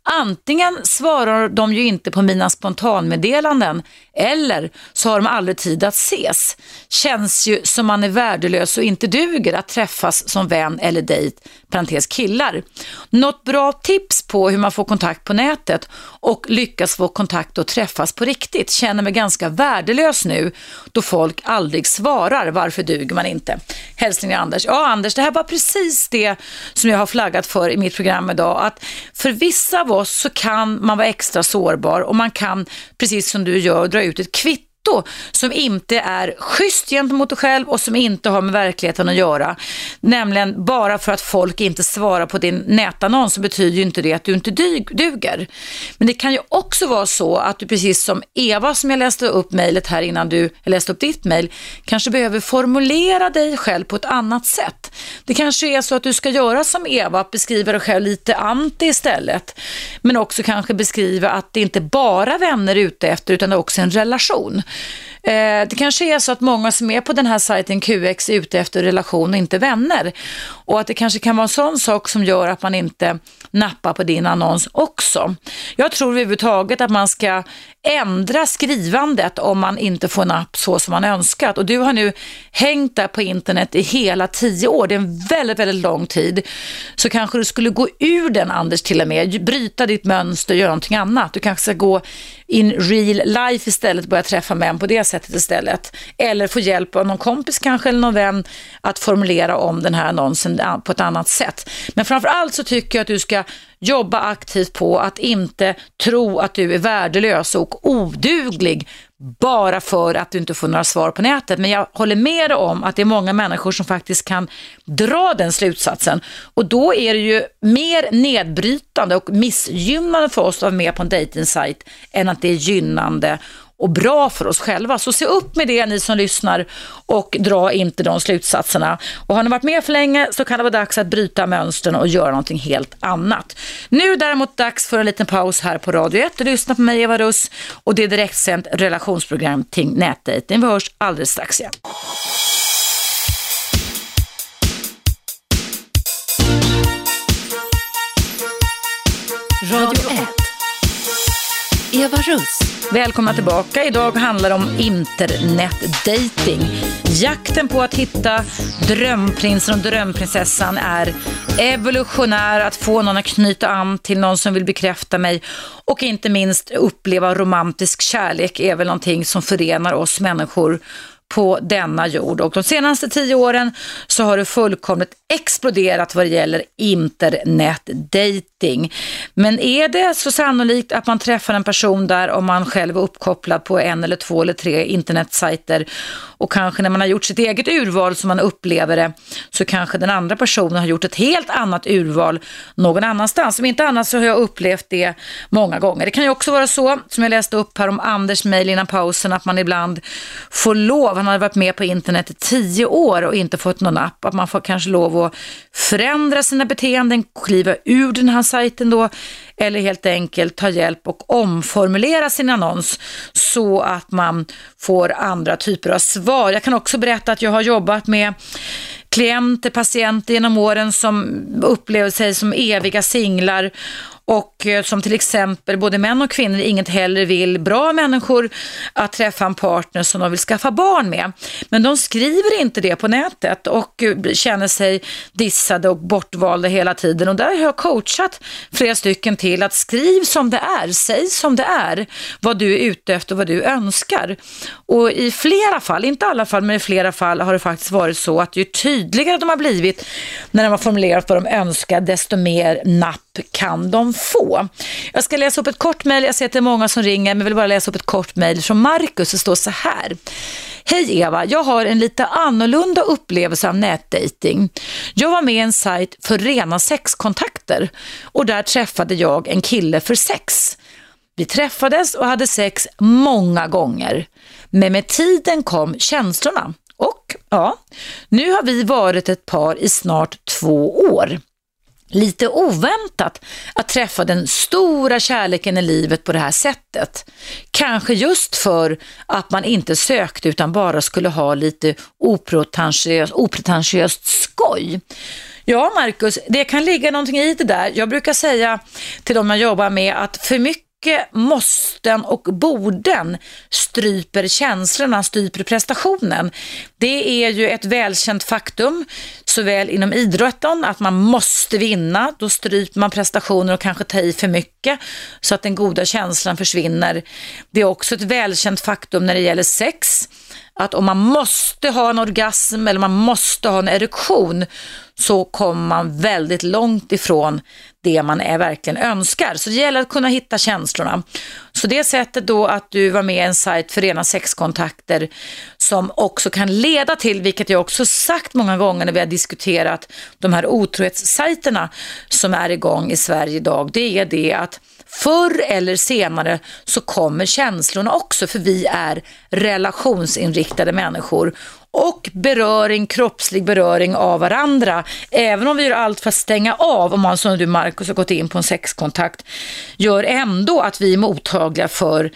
Antingen svarar de ju inte på mina spontanmeddelanden eller så har de aldrig tid att ses. Känns ju som man är värdelös och inte duger att träffas som vän eller dejt, parentes killar. Något bra tips på hur man får kontakt på nätet och lyckas få kontakt och träffas på riktigt. Känner mig ganska värdelös nu då folk aldrig svarar. Varför duger man inte? Hälsningar Anders. Ja Anders, det här var precis det som jag har flaggat för i mitt program idag. Att för vissa av oss så kan man vara extra sårbar och man kan, precis som du gör, dra ut ett kvitto som inte är schysst gentemot dig själv och som inte har med verkligheten att göra. Nämligen bara för att folk inte svarar på din nätannons så betyder ju inte det att du inte duger. Men det kan ju också vara så att du precis som Eva som jag läste upp mejlet här innan du läste upp ditt mejl kanske behöver formulera dig själv på ett annat sätt. Det kanske är så att du ska göra som Eva, beskriva dig själv lite anti istället. Men också kanske beskriva att det inte bara vänner är ute efter utan det är också en relation. Eh, det kanske är så att många som är på den här sajten QX är ute efter relation och inte vänner. Och att det kanske kan vara en sån sak som gör att man inte nappar på din annons också. Jag tror överhuvudtaget att man ska ändra skrivandet om man inte får en app så som man önskat. Och du har nu hängt där på internet i hela tio år. Det är en väldigt, väldigt lång tid. Så kanske du skulle gå ur den Anders till och med, bryta ditt mönster, göra någonting annat. Du kanske ska gå in real life istället, börja träffa män på det sättet istället. Eller få hjälp av någon kompis kanske eller någon vän att formulera om den här annonsen på ett annat sätt. Men framför allt så tycker jag att du ska jobba aktivt på att inte tro att du är värdelös och oduglig bara för att du inte får några svar på nätet. Men jag håller med dig om att det är många människor som faktiskt kan dra den slutsatsen. Och då är det ju mer nedbrytande och missgynnande för oss att vara med på en dejtingsajt än att det är gynnande och bra för oss själva. Så se upp med det ni som lyssnar och dra inte de slutsatserna. Och har ni varit med för länge så kan det vara dags att bryta mönstren och göra någonting helt annat. Nu är det däremot dags för en liten paus här på Radio 1. Du lyssnar på mig Eva Russ och det är direktsänt relationsprogram kring nätdejting. Vi hörs alldeles strax igen. Radio 1. Eva Russ. Välkomna tillbaka. Idag handlar det om internetdating. Jakten på att hitta drömprinsen och drömprinsessan är evolutionär, att få någon att knyta an till någon som vill bekräfta mig och inte minst uppleva romantisk kärlek är väl någonting som förenar oss människor på denna jord. Och de senaste tio åren så har det fullkomligt exploderat vad det gäller internetdating. Men är det så sannolikt att man träffar en person där om man själv är uppkopplad på en eller två eller tre internetsajter och kanske när man har gjort sitt eget urval som man upplever det så kanske den andra personen har gjort ett helt annat urval någon annanstans. Om inte annat så har jag upplevt det många gånger. Det kan ju också vara så, som jag läste upp här om Anders mejl innan pausen, att man ibland får lov. Han hade varit med på internet i tio år och inte fått någon app. Att man får kanske lov att förändra sina beteenden, kliva ur den här sajten då eller helt enkelt ta hjälp och omformulera sin annons så att man får andra typer av svar. Jag kan också berätta att jag har jobbat med klienter, patienter genom åren som upplever sig som eviga singlar och eh, som till exempel både män och kvinnor inget hellre vill, bra människor, att träffa en partner som de vill skaffa barn med. Men de skriver inte det på nätet och eh, känner sig dissade och bortvalda hela tiden. Och där har jag coachat flera stycken till att skriv som det är, säg som det är, vad du är ute efter och vad du önskar. Och i flera fall, inte alla fall, men i flera fall har det faktiskt varit så att ju tydligare de har blivit när de har formulerat vad de önskar, desto mer napp kan de få. Jag ska läsa upp ett kort mejl. Jag ser att det är många som ringer, men jag vill bara läsa upp ett kort mejl från Marcus. Det står så här. Hej Eva, jag har en lite annorlunda upplevelse av nätdating. Jag var med i en sajt för rena sexkontakter och där träffade jag en kille för sex. Vi träffades och hade sex många gånger, men med tiden kom känslorna. Och ja, nu har vi varit ett par i snart två år lite oväntat att träffa den stora kärleken i livet på det här sättet. Kanske just för att man inte sökte utan bara skulle ha lite opretentiöst, opretentiöst skoj. Ja, Marcus, det kan ligga någonting i det där. Jag brukar säga till de jag jobbar med att för mycket mycket måsten och borden stryper känslorna, stryper prestationen. Det är ju ett välkänt faktum, såväl inom idrotten, att man måste vinna, då stryper man prestationer och kanske tar i för mycket så att den goda känslan försvinner. Det är också ett välkänt faktum när det gäller sex, att om man måste ha en orgasm eller man måste ha en erektion så kommer man väldigt långt ifrån det man är verkligen önskar. Så det gäller att kunna hitta känslorna. Så det sättet då att du var med i en sajt för rena sexkontakter som också kan leda till, vilket jag också sagt många gånger när vi har diskuterat de här otrohetssajterna som är igång i Sverige idag, det är det att Förr eller senare så kommer känslorna också för vi är relationsinriktade människor och beröring, kroppslig beröring av varandra. Även om vi gör allt för att stänga av, om man som du Markus har gått in på en sexkontakt, gör ändå att vi är mottagliga för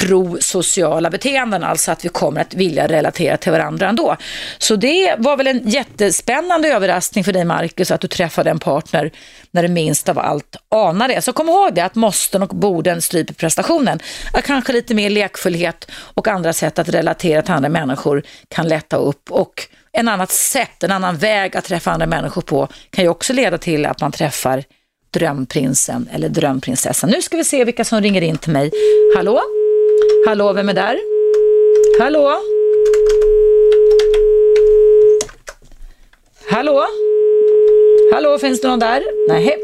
prosociala beteenden, alltså att vi kommer att vilja relatera till varandra ändå. Så det var väl en jättespännande överraskning för dig Marcus att du träffade en partner när du minst av allt anar det. Så kom ihåg det att måsten och borden stryper prestationen. Att kanske lite mer lekfullhet och andra sätt att relatera till andra människor kan lätta upp och en annat sätt, en annan väg att träffa andra människor på kan ju också leda till att man träffar drömprinsen eller drömprinsessan. Nu ska vi se vilka som ringer in till mig. Hallå? Hallå, vem är där? Hallå? Hallå? Hallå, finns det någon där? Nej.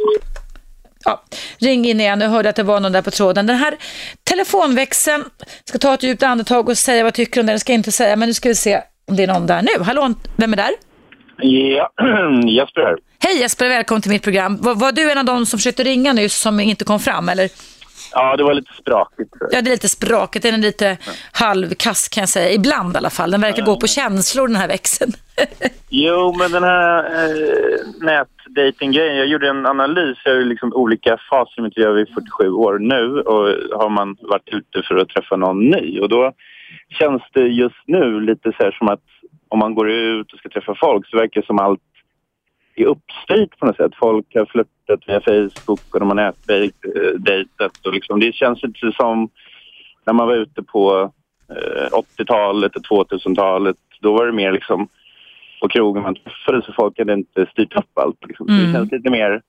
Ja, ring in igen. Jag hörde att det var någon där på tråden. Den här telefonväxeln, ska ta ett djupt andetag och säga vad jag tycker om den. Det ska jag inte säga, men nu ska vi se om det är någon där nu. Hallå, vem är där? Ja, Jesper här. Hej Jesper, välkommen till mitt program. Var, var, du en av de som försökte ringa nyss som inte kom fram, eller? Ja, det var lite sprakigt. Ja, det är lite sprakigt. Den är lite ja. halvkass kan jag säga. Ibland i alla fall. Den verkar ja. gå på känslor den här växeln. jo, men den här eh, nätdating-grejen. Jag gjorde en analys. Jag har liksom olika faser i mitt liv. Jag är 47 år nu och har man varit ute för att träffa någon ny. Och då känns det just nu lite så här som att om man går ut och ska träffa folk så verkar det som allt är uppstyrt på något sätt. Folk har flörtat via Facebook och de har nätdejtat. Och liksom, det känns lite som när man var ute på eh, 80-talet och 2000-talet. Då var det mer liksom på krogen man träffades och folk hade inte styrt upp allt. Liksom. Mm. Det känns lite mer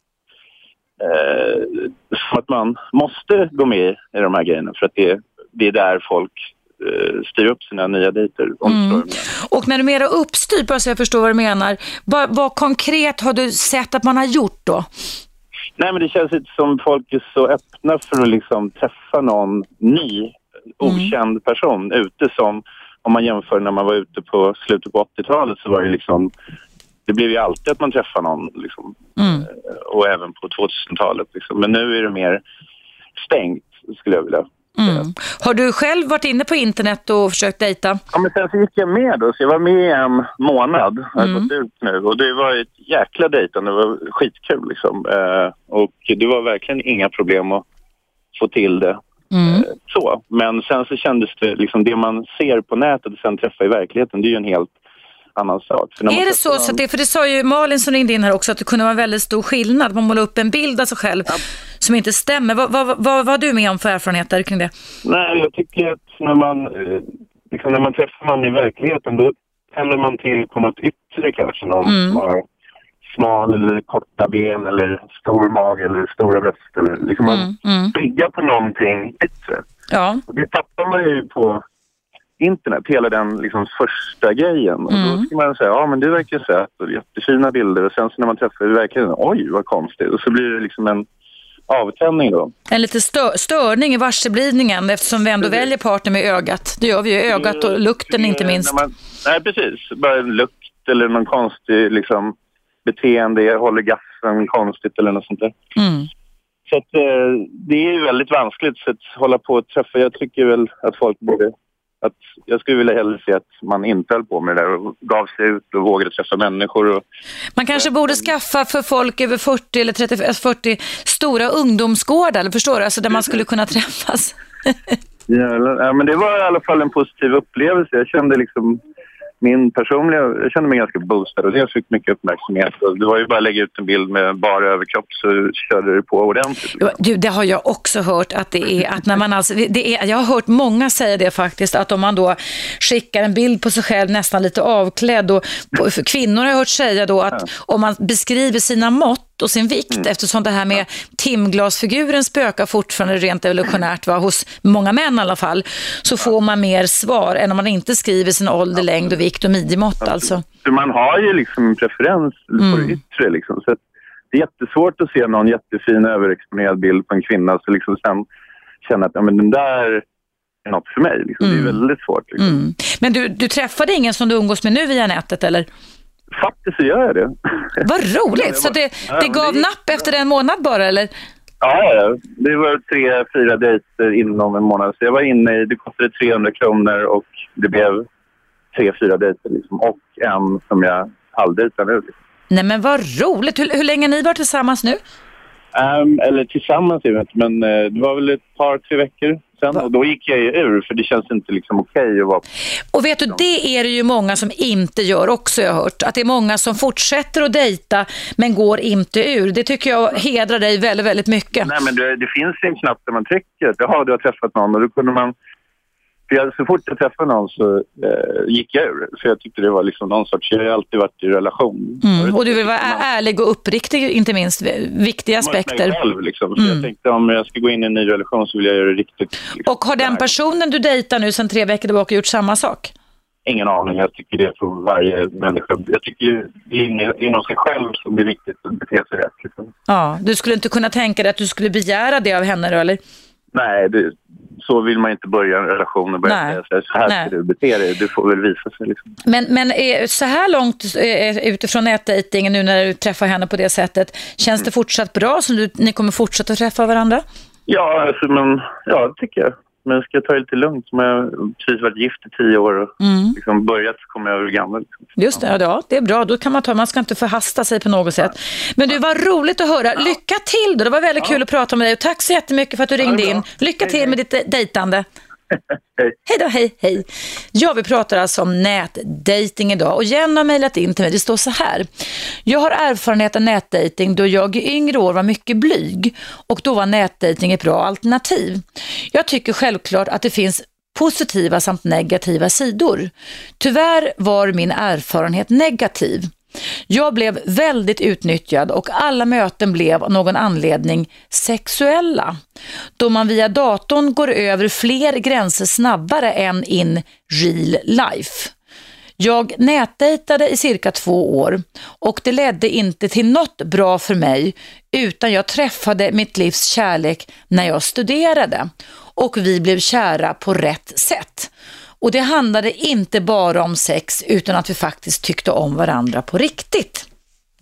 eh, som att man måste gå med i de här grejerna för att det, det är där folk Eh, styra upp sina nya dejter. Mm. Och när du menar uppstyrt, bara så jag förstår vad du menar, vad, vad, konkret har du sett att man har gjort då? Nej, men det känns lite som folk är så öppna för att liksom träffa någon ny, mm. okänd person ute som om man jämför när man var ute på slutet på 80-talet så var det liksom det blev ju alltid att man träffade någon liksom, mm. Eh, och även på 2000-talet. Liksom. Men nu är det mer stängt skulle jag vilja Mm. Har du själv varit inne på internet och försökt dejta? Ja, men sen så gick jag med då, så jag var med i en månad. Jag har mm. gått ut nu och det var ett jäkla dejtande, det var skitkul liksom. Eh, och det var verkligen inga problem att få till det. Mm. Eh, så. Men sen så kändes det, liksom det man ser på nätet och sen träffar i verkligheten, det är ju en helt annan sak. Är det så? Någon... så det, för det sa ju Malin som ringde in här också att det kunde vara en väldigt stor skillnad. Man målar upp en bild av sig själv ja. som inte stämmer. Vad, vad, vad, vad har du med om för erfarenheter kring det? Nej, jag tycker att när man, eh, liksom när man träffar någon i verkligheten då tänder man till på något yttre kanske. Någon mm. har smal eller korta ben eller stor mage eller stora bröst. Eller, liksom man mm. mm. bygger på någonting yttre. Ja. Och det tappar man ju på internet, hela den liksom första grejen. Mm. Och då mm. ska man säga, ja men du verkar söt och jättefina bilder och sen så när man träffar dig verkligen, oj vad konstigt. Och så blir det liksom en avtändning då. En liten stö störning i varseblivningen eftersom vi ändå precis. väljer partner med ögat. Det gör vi ju, ögat och lukten inte minst. Man, nej precis, bara en lukt eller någon konstig liksom, beteende, jag håller gaffen konstigt eller något sånt där. Mm. Så att, eh, det är väldigt vanskligt att hålla på och träffa. Jag tycker väl att folk borde att jag skulle vilja hellre se att man inte höll på med det där och gav sig ut och vågade träffa människor. Och, man kanske borde skaffa för folk över 40 eller 30, 40 stora ungdomsgårdar, förstår du? Alltså där man skulle kunna träffas. ja, men det var i alla fall en positiv upplevelse. Jag kände liksom min personliga, jag kände mig ganska boostad och det fick mycket uppmärksamhet. Det var ju bara att lägga ut en bild med bara överkropp så körde det på ordentligt. Du, det har jag också hört att det är att när man alltså, det är, jag har hört många säga det faktiskt, att om man då skickar en bild på sig själv nästan lite avklädd och kvinnor har jag hört säga då att om man beskriver sina mått och sin vikt mm. eftersom det här med timglasfiguren spökar fortfarande rent evolutionärt va, hos många män i alla fall så får man mer svar än om man inte skriver sin ålder, längd och vikt och midjemått alltså. Man har ju liksom en preferens mm. på det yttre liksom så det är jättesvårt att se någon jättefin överexponerad bild på en kvinna så liksom sen känna att ja, men den där är något för mig. Liksom. Mm. Det är mm. väldigt svårt. Liksom. Mm. Men du, du träffade ingen som du umgås med nu via nätet eller? Faktiskt så gör jag det. Vad roligt! Så det, det gav napp efter en månad bara, eller? Ja, det var tre, fyra dejter inom en månad. Så jag var inne i, det kostade 300 kronor och det blev tre, fyra dejter liksom. Och en som jag halvdejtar nu. Nej men vad roligt! Hur, hur länge har ni varit tillsammans nu? Um, eller tillsammans, jag vet men uh, det var väl ett par, tre veckor sen och då gick jag ju ur för det känns inte liksom okej okay att vara... Och vet du, det är det ju många som inte gör också, jag har hört. Att det är många som fortsätter att dejta men går inte ur. Det tycker jag hedrar dig väldigt, väldigt mycket. Nej, men det, det finns en knapp där man trycker. Jaha, du har träffat någon och då kunde man för jag, så fort jag träffade någon så eh, gick jag ur. För jag tyckte det var liksom någon sorts, jag har alltid varit i relation. Mm. Och du vill vara ärlig och uppriktig, inte minst. Viktiga aspekter. Mig själv, liksom. Så mm. jag tänkte om jag ska gå in i en ny relation så vill jag göra det riktigt. Liksom, och har den personen du dejtar nu sedan tre veckor tillbaka gjort samma sak? Ingen aning. Jag tycker det är för varje människa. Jag tycker det är inom sig själv som det är viktigt att bete sig rätt. Liksom. Ja, du skulle inte kunna tänka dig att du skulle begära det av henne då, eller? Nej, det, så vill man inte börja en relation och börja Nej. säga så här Nej. ska du bete dig. Det får väl visa sig. Liksom. Men, men så här långt utifrån nätdejtingen nu när du träffar henne på det sättet, känns det fortsatt bra så du, ni kommer fortsätta träffa varandra? Ja, alltså, men, ja, det tycker jag. Men ska jag ta det lite lugnt. Som jag precis varit gift i tio år och mm. liksom börjat jag ur gammal. Liksom. Just det, ja, det är bra. Då kan man ta, man ska inte förhasta sig på något sätt. Men du, var roligt att höra. Lycka till då. Det var väldigt ja. kul att prata med dig. Och tack så jättemycket för att du ringde in. Lycka till med ditt dejtande hej. hej då, hej, hej. Ja, vi pratar alltså om nätdating idag och Jenny har mejlat in till mig. Det står så här. Jag har erfarenhet av nätdating då jag i yngre år var mycket blyg och då var nätdating ett bra alternativ. Jag tycker självklart att det finns positiva samt negativa sidor. Tyvärr var min erfarenhet negativ. Jag blev väldigt utnyttjad och alla möten blev av någon anledning sexuella. Då man via datorn går över fler gränser snabbare än in real life. Jag nätdejtade i cirka två år och det ledde inte till något bra för mig utan jag träffade mitt livs kärlek när jag studerade och vi blev kära på rätt sätt. Och det handlade inte bara om sex utan att vi faktiskt tyckte om varandra på riktigt.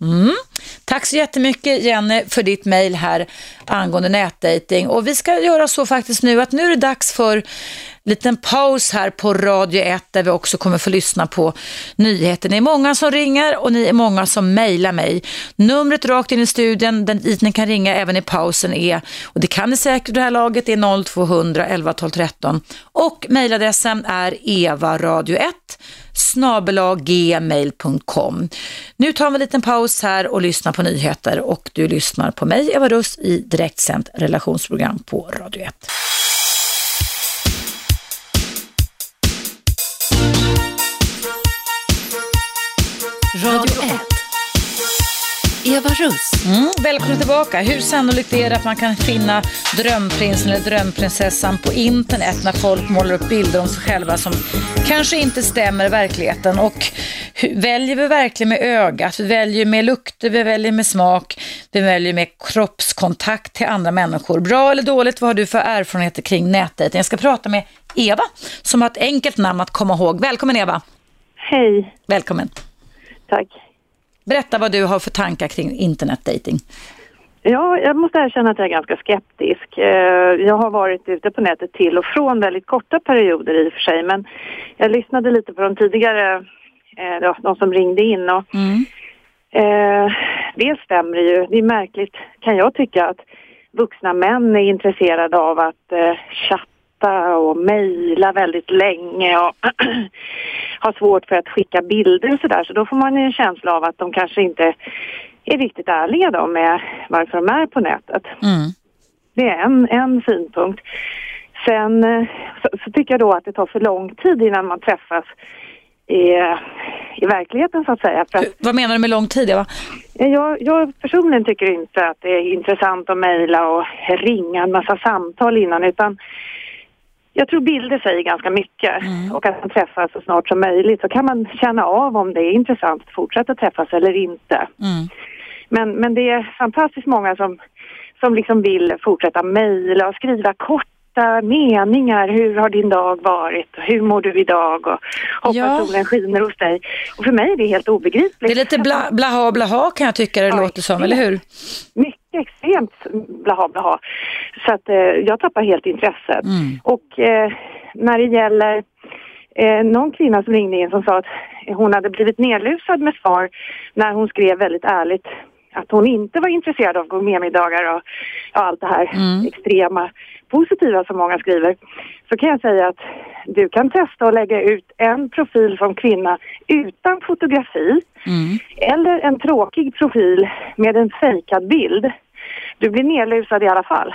Mm. Tack så jättemycket Jenny för ditt mejl här angående nätdating. Och vi ska göra så faktiskt nu att nu är det dags för en liten paus här på Radio 1 där vi också kommer få lyssna på nyheter. Ni är många som ringer och ni är många som mejlar mig. Numret rakt in i studion, dit ni kan ringa även i pausen är, och det kan ni säkert det här laget, det är 0200 11 12 13 och mejladressen är evaradio1 snabelagmail.com. Nu tar vi en liten paus här och lyssnar på nyheter och du lyssnar på mig, Eva Russ, i direktsänt relationsprogram på Radio 1. Eva Russ. Mm, välkommen tillbaka. Hur sannolikt är det att man kan finna drömprinsen eller drömprinsessan på internet när folk målar upp bilder om sig själva som kanske inte stämmer i verkligheten? Och väljer vi verkligen med ögat? Vi väljer med lukter, vi väljer med smak, vi väljer med kroppskontakt till andra människor. Bra eller dåligt, vad har du för erfarenheter kring nätdejting? Jag ska prata med Eva som har ett enkelt namn att komma ihåg. Välkommen Eva. Hej, Välkommen. tack. Berätta vad du har för tankar kring internetdating. Ja, jag måste erkänna att jag är ganska skeptisk. Eh, Jag har varit ute på nätet till och från väldigt korta perioder i och för sig, men jag lyssnade lite på de tidigare, eh, de som ringde in och Mm. eh, det stämmer ju. Det är märkligt, kan jag tycka, att vuxna män är intresserade av att eh, chatta och mejla väldigt länge och har svårt för att skicka bilder och sådär. Så då får man ju en känsla av att de kanske inte är riktigt ärliga då med varför de är på nätet. Mm. Det är en, en synpunkt. Sen eh, så, så tycker jag då att det tar för lång tid innan man träffas i, i verkligheten så att säga. För att Vad menar du med lång tid Eva? jag, jag personligen tycker inte att det är intressant att mejla och ringa en massa samtal innan utan jag tror bilder säger ganska mycket och att man träffas så snart som möjligt så kan man känna av om det är intressant att fortsätta träffas eller inte. Mm. Men, men det är fantastiskt många som, som liksom vill fortsätta mejla och skriva korta meningar. Hur har din dag varit? Hur mår du idag? Och hoppas Ja. solen skiner hos dig. Och för mig är det helt obegripligt. Det är lite bla, blaha blaha kan jag tycka det Ja, låter som, eller hur? Mycket extremt blaha blaha. Så att eh, jag tappar helt intresset. Mm. Och eh, när det gäller eh, någon kvinna som ringde in som sa att hon hade blivit nedlusad med svar när hon skrev väldigt ärligt att hon inte var intresserad av gourmetmiddagar och ja, allt det här Mm. extrema positiva som många skriver. Så kan jag säga att du kan testa att lägga ut en profil som kvinna utan fotografi Mm. eller en tråkig profil med en fejkad bild. Du blir nedlusad i alla fall.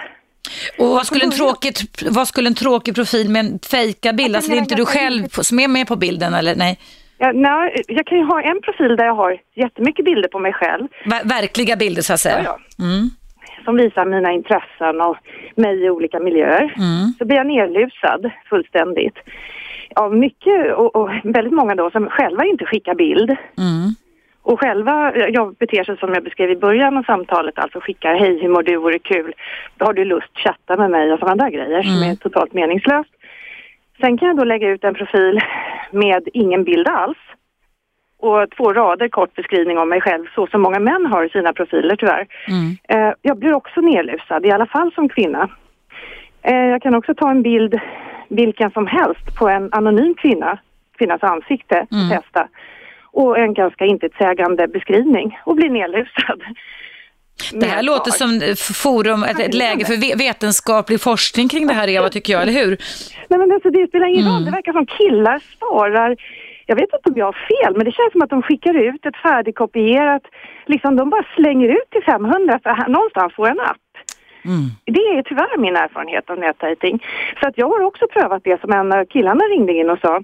Och vad skulle, en tråkig, vad skulle en tråkig profil med en fejka bild? Alltså det är inte du själv som är med på bilden eller nej? Ja, nej, jag kan ju ha en profil där jag har jättemycket bilder på mig själv Ver- verkliga bilder så att säga? Ja, Mm. som visar mina intressen och mig i olika miljöer. Mm. Så blir jag nedlusad fullständigt. Av mycket och, och väldigt många då som själva inte skickar bild. Mm. Och själva, jag beter sig som jag beskrev i början av samtalet, alltså skickar hej hur mår du, vore kul, har du lust chatta med mig och sådana där grejer som Mm. är totalt meningslöst. Sen kan jag då lägga ut en profil med ingen bild alls och två rader kort beskrivning om mig själv så som många män har i sina profiler tyvärr. Mm. Eh, jag blir också nedlusad, i alla fall som kvinna. Eh, jag kan också ta en bild, vilken som helst, på en anonym kvinna, kvinnas ansikte Mm. testa. Och en ganska intetsägande beskrivning och bli nedlusad. Det här låter som forum, ett, ett läge för ve- vetenskaplig forskning kring det här Eva tycker jag, eller hur? Nej men alltså det spelar ingen Mm. roll, det verkar som killar svarar jag vet inte om jag har fel, men det känns som att de skickar ut ett färdigkopierat, liksom de bara slänger ut till 500 för här, någonstans får en app. Mm. Det är tyvärr min erfarenhet av nätdejting. Så att jag har också prövat det som en av killarna ringde in och sa.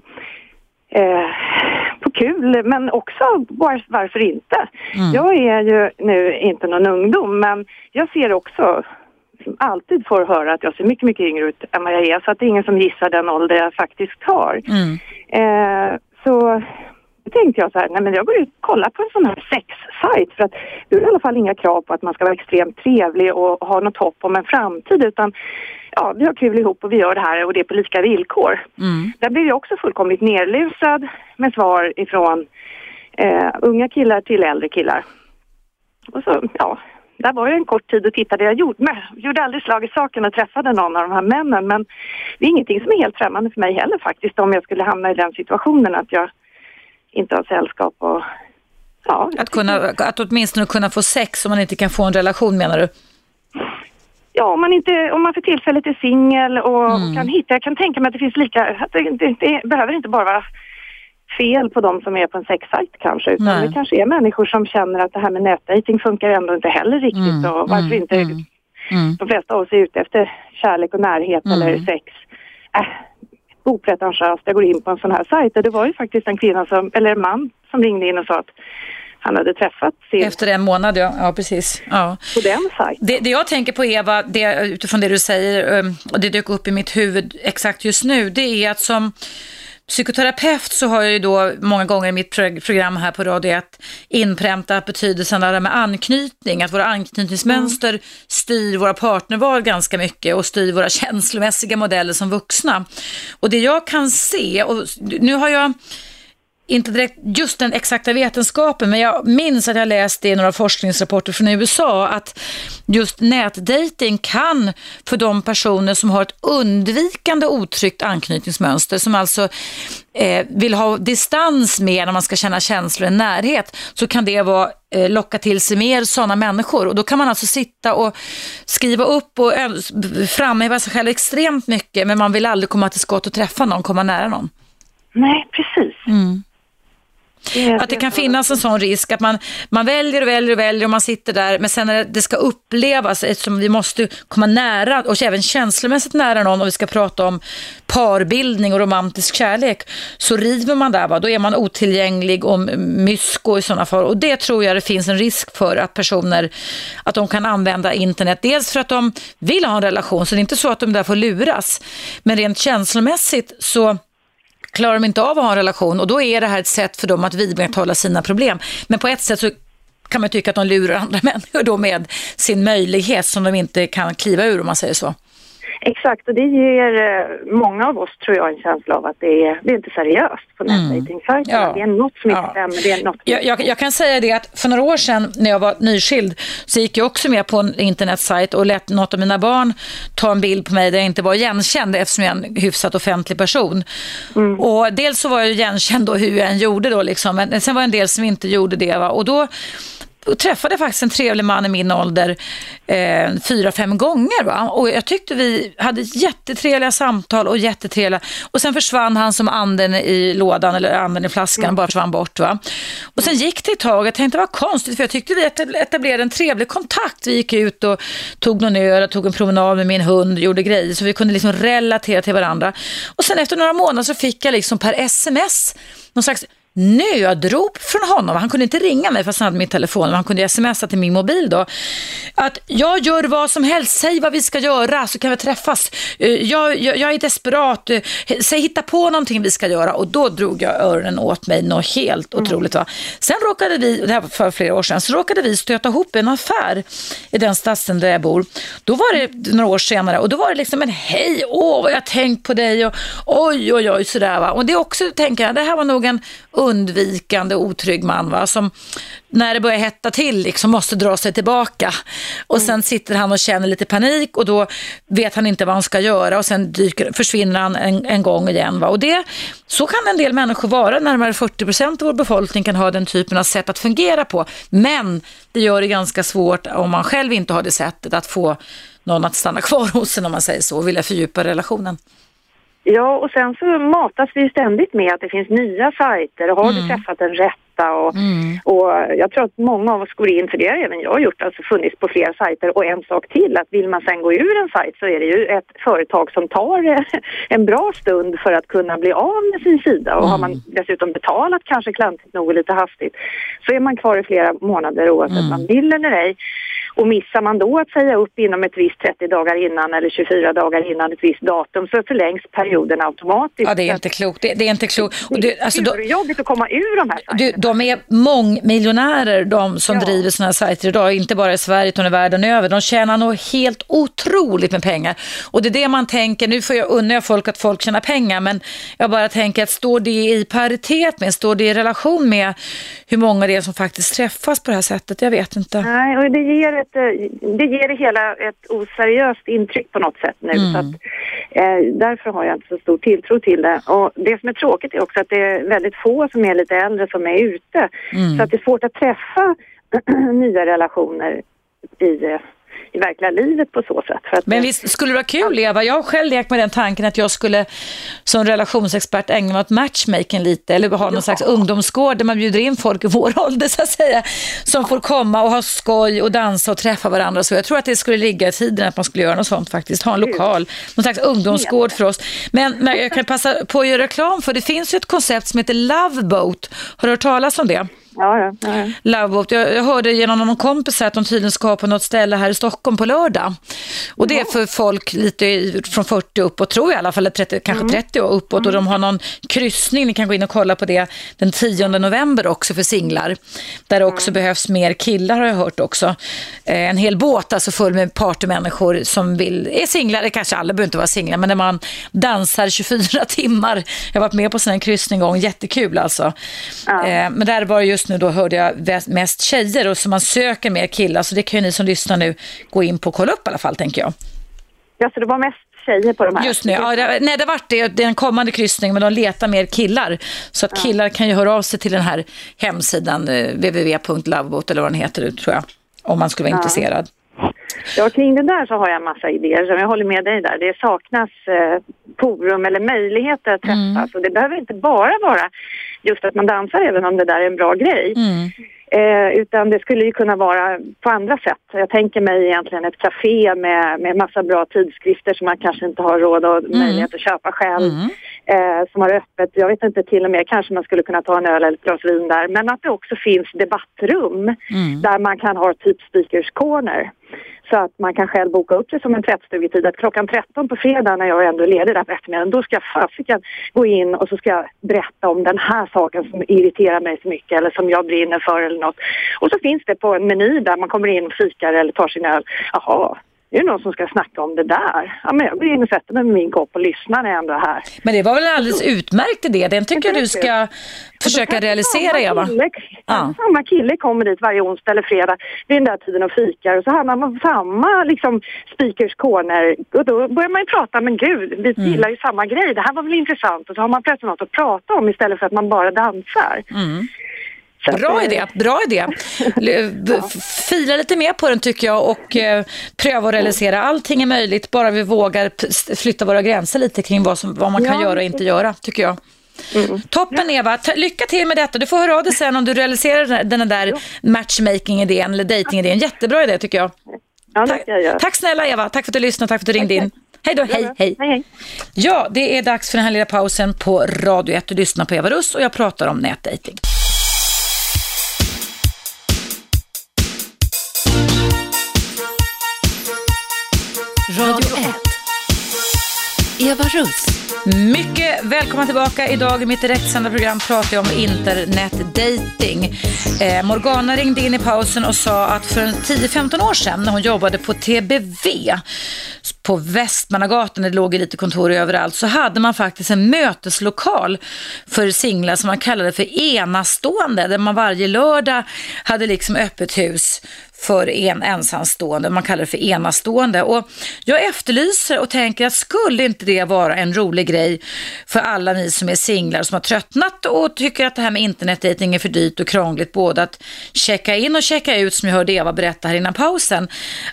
Eh, på kul, men också var, varför inte? Mm. Jag är ju nu inte någon ungdom, men jag ser också som alltid får höra att jag ser mycket, mycket yngre ut än vad jag är. Så att det är ingen som gissar den ålder jag faktiskt har. Mm. Eh, så då tänkte jag så här, nej men jag går ut och kollar på en sån här sexsajt för att det är i alla fall inga krav på att man ska vara extremt trevlig och ha något hopp om en framtid utan ja, vi har kul ihop och vi gör det här och det är på lika villkor. Mm. Där blev jag också fullkomligt nerlusad med svar ifrån eh, unga killar till äldre killar. och så, ja, där var jag en kort tid och tittade. Jag gjorde, men, gjorde aldrig slag i saken och träffade någon av de här männen men det är ingenting som är helt främmande för mig heller faktiskt om jag skulle hamna i den situationen att jag inte har sällskap och ja. Att, kunna, att åtminstone kunna få sex om man inte kan få en relation menar du? Ja, om man, inte, om man för tillfället är singel och mm. kan hitta, jag kan tänka mig att det finns lika, att det, det, det behöver inte bara vara fel på de som är på en sexsajt kanske, utan Nej. det kanske är människor som känner att det här med nätdejting funkar ändå inte heller riktigt mm, och varför mm, inte, mm, mm. de flesta av oss är ute efter kärlek och närhet mm. eller sex. Äh, opretentiöst, jag går in på en sån här sajt och det var ju faktiskt en kvinna som, eller en man som ringde in och sa att han hade träffat sin... Efter en månad, ja. ja precis. Ja. På den sajten. Det, det, jag tänker på, Eva, det, utifrån det du säger, um, och det dök upp i mitt huvud exakt just nu, det är att som psykoterapeut så har jag ju då många gånger i mitt program här på Radio 1 inpräntat betydelsen av det med anknytning, att våra anknytningsmönster mm. styr våra partnerval ganska mycket och styr våra känslomässiga modeller som vuxna. Och det jag kan se, och nu har jag inte direkt just den exakta vetenskapen, men jag minns att jag läste i några forskningsrapporter från USA att just nätdating kan för de personer som har ett undvikande otryggt anknytningsmönster, som alltså eh, vill ha distans med när man ska känna känslor i närhet, så kan det vara eh, locka till sig mer sådana människor. Och då kan man alltså sitta och skriva upp och framhäva sig själv extremt mycket, men man vill aldrig komma till skott och träffa någon, komma nära någon. Nej, precis. Mm. Att det kan finnas en sån risk att man, man väljer och väljer och väljer och man sitter där men sen när det ska upplevas eftersom vi måste komma nära och även känslomässigt nära någon och vi ska prata om parbildning och romantisk kärlek så river man där va, då är man otillgänglig och mysko i sådana fall. Och det tror jag det finns en risk för att personer att de kan använda internet. Dels för att de vill ha en relation så det är inte så att de där får luras. Men rent känslomässigt så klarar de inte av att ha en relation och då är det här ett sätt för dem att vidmakthålla sina problem. Men på ett sätt så kan man tycka att de lurar andra människor då med sin möjlighet som de inte kan kliva ur om man säger så. Exakt, och det ger eh, många av oss tror jag en känsla av att det är, det är inte seriöst på mm. nätdejtingsajterna. Ja. Det är något som inte ja. stämmer. Det är något jag, jag, jag, kan säga det att för några år sedan när jag var nyskild så gick jag också med på en internetsajt och lät något av mina barn ta en bild på mig där jag inte var igenkänd eftersom jag är en hyfsat offentlig person. Mm. Och dels så var jag igenkänd då hur jag än gjorde då liksom, men sen var det en del som inte gjorde det. Va? Och då och träffade faktiskt en trevlig man i min ålder eh, fyra, fem gånger. Va? Och jag tyckte vi hade jättetrevliga samtal och jättetrevliga. Och sen försvann han som anden i lådan eller anden i flaskan, mm. bara försvann bort. Va? Och sen gick det ett tag och jag tänkte vad konstigt för jag tyckte vi etablerade en trevlig kontakt. Vi gick ut och tog någon öl, tog en promenad med min hund, gjorde grejer så vi kunde liksom relatera till varandra. Och sen efter några månader så fick jag liksom per sms någon slags nödrop från honom. Han kunde inte ringa mig fast han hade min telefon, men han kunde smsa till min mobil då. Att jag gör vad som helst, säg vad vi ska göra så kan vi träffas. Eh, jag, jag, jag är desperat, eh, säg hitta på någonting vi ska göra. Och då drog jag öronen åt mig något helt mm. otroligt. Va? Sen råkade vi, det här var för flera år sedan, så råkade vi stöta ihop en affär i den stadsdelen där jag bor. Då var det några år senare och då var det liksom en hej, åh vad jag tänkt på dig och oj oj oj sådär va. Och det också tänker jag, det här var nog en undvikande, otrygg man va? som när det börjar hetta till liksom måste dra sig tillbaka. Och mm. sen sitter han och känner lite panik och då vet han inte vad han ska göra och sen dyker, försvinner han en, en gång igen. Va? Och det, så kan en del människor vara, närmare 40 procent av vår befolkning kan ha den typen av sätt att fungera på. Men det gör det ganska svårt om man själv inte har det sättet att få någon att stanna kvar hos en om man säger så och vilja fördjupa relationen. Ja, och sen så matas vi ständigt med att det finns nya sajter. Har mm. du träffat en rätta? Och, mm. och jag tror att många av oss går in, för det har även jag gjort, alltså funnits på flera sajter. Och en sak till, att vill man sen gå ur en sajt så är det ju ett företag som tar en bra stund för att kunna bli av med sin sida. Och mm. har man dessutom betalat kanske klantigt nog och lite hastigt så är man kvar i flera månader oavsett om man mm. vill eller ej. Och missar man då att säga upp inom ett visst 30 dagar innan eller 24 dagar innan ett visst datum så förlängs perioden automatiskt. Ja, det är inte klokt. Det, det är inte klokt. Och det, alltså, det är jobbigt att komma ur de här sajterna. Du, de är mångmiljonärer, de som ja. driver sådana här sajter idag, inte bara i Sverige utan i världen över. De tjänar nog helt otroligt med pengar. Och det är det man tänker, nu får jag unna folk att folk tjänar pengar, men jag bara tänker att står det i paritet med, står det i relation med hur många det är som faktiskt träffas på det här sättet? Jag vet inte. Nej, och det ger, ett, det ger det hela ett oseriöst intryck på något sätt nu. Mm. Så att, eh, därför har jag inte så stor tilltro till det. Och det som är tråkigt är också att det är väldigt få som är lite äldre som är ute. Mm. Så att det är svårt att träffa nya relationer i eh, i verkliga livet på så sätt. Att, Men visst skulle det vara kul Eva? Jag har själv lekt med den tanken att jag skulle som relationsexpert ägna mig åt matchmaking lite eller ha någon ja. slags ungdomsgård där man bjuder in folk i vår ålder så att säga som får komma och ha skoj och dansa och träffa varandra. Så jag tror att det skulle ligga i tiden att man skulle göra något sånt faktiskt. Ha en lokal, någon slags ungdomsgård för oss. Men, men jag kan passa på att göra reklam för det finns ju ett koncept som heter Love Boat. Har du hört talas om det? Ja, ja, ja. Loveboat. Jag, jag hörde genom någon kompis att de tydligen ska på något ställe här i Stockholm på lördag. Och det är för folk lite från 40 uppåt, tror jag i alla fall, 30, kanske 30 mm. år uppåt. Mm. Och de har någon kryssning, ni kan gå in och kolla på det den 10 november också för singlar. Där det också mm. behövs mer killar har jag hört också. Eh, en hel båt alltså full med partymänniskor som vill, är singlar, det kanske alla behöver inte vara singlar, men när man dansar 24 timmar. Jag har varit med på sån här kryssning en gång, jättekul alltså. Eh, men där var det just nu då hörde jag mest tjejer och så man söker mer killar. Så det kan ju ni som lyssnar nu gå in på och kolla upp i alla fall tänker jag. Ja, så det var mest tjejer på de här? Just nu, ja, det, nej det vart det, det är en kommande kryssning men de letar mer killar. Så att killar kan ju höra av sig till den här hemsidan eh, www.lovebot eller vad den heter tror jag. Om man skulle vara ja. intresserad. Ja, kring det där så har jag en massa idéer som jag håller med dig där. Det saknas eh, forum eller möjligheter att träffas mm. och det behöver inte bara vara just att man dansar även om det där är en bra grej. Mm. Eh, utan det skulle ju kunna vara på andra sätt. Jag tänker mig egentligen ett café med, med massa bra tidskrifter som man kanske inte har råd och mm. möjlighet att köpa själv. Mm. Eh, som har öppet, jag vet inte, till och med kanske man skulle kunna ta en öl eller ett glas vin där. Men att det också finns debattrum mm. där man kan ha typ speakers corner. Så att man kan själv boka upp sig som en tvättstugetid. Att klockan 13 på fredag när jag ändå är ledig där på eftermiddagen, då ska jag fasiken gå in och så ska jag berätta om den här saken som irriterar mig så mycket eller som jag brinner för eller något. Och så finns det på en meny där man kommer in och fikar eller tar sin öl. Jaha, är det någon som ska snacka om det där? Ja, men jag går in och sätter mig med min kopp och lyssnar när jag ändå är här. Men det var väl en alldeles utmärkt idé. Den tycker jag du ska försöka realisera, Eva. Kille, ja. Samma kille kommer dit varje onsdag eller fredag vid den där tiden och fikar och så hamnar man på samma liksom, speakers corner och då börjar man ju prata, men gud, vi mm. gillar ju samma grej. Det här var väl intressant och så har man plötsligt något att prata om istället för att man bara dansar. Mm. Bra idé, bra idé. Fila lite mer på den tycker jag och eh, pröva att realisera. Allting är möjligt bara vi vågar flytta våra gränser lite kring vad, som, vad man kan ja. göra och inte göra, tycker jag. Mm. Toppen Eva, lycka till med detta. Du får höra av dig sen om du realiserar den där matchmaking-idén eller dating-idén. Jättebra idé tycker jag. Ja, tack, tack snälla Eva, tack för att du lyssnade, tack för att du ringde in. Hej då, hej, hej. hej, hej. Ja, det är dags för den här lilla pausen på Radio 1. Du lyssnar på Eva Russ och jag pratar om nätdating. Radio 1. Eva Russ. Mycket välkomna tillbaka. Idag i mitt direktsända program pratar jag om internetdating. Eh, Morgana ringde in i pausen och sa att för 10-15 år sedan när hon jobbade på TBV på Västmannagatan, det låg lite kontor överallt, så hade man faktiskt en möteslokal för singlar som man kallade för enastående, där man varje lördag hade liksom öppet hus för en ensamstående, man kallar det för enastående. Och jag efterlyser och tänker att skulle inte det vara en rolig grej för alla ni som är singlar som har tröttnat och tycker att det här med internetdating är för dyrt och krångligt både att checka in och checka ut som jag hörde Eva berätta här innan pausen.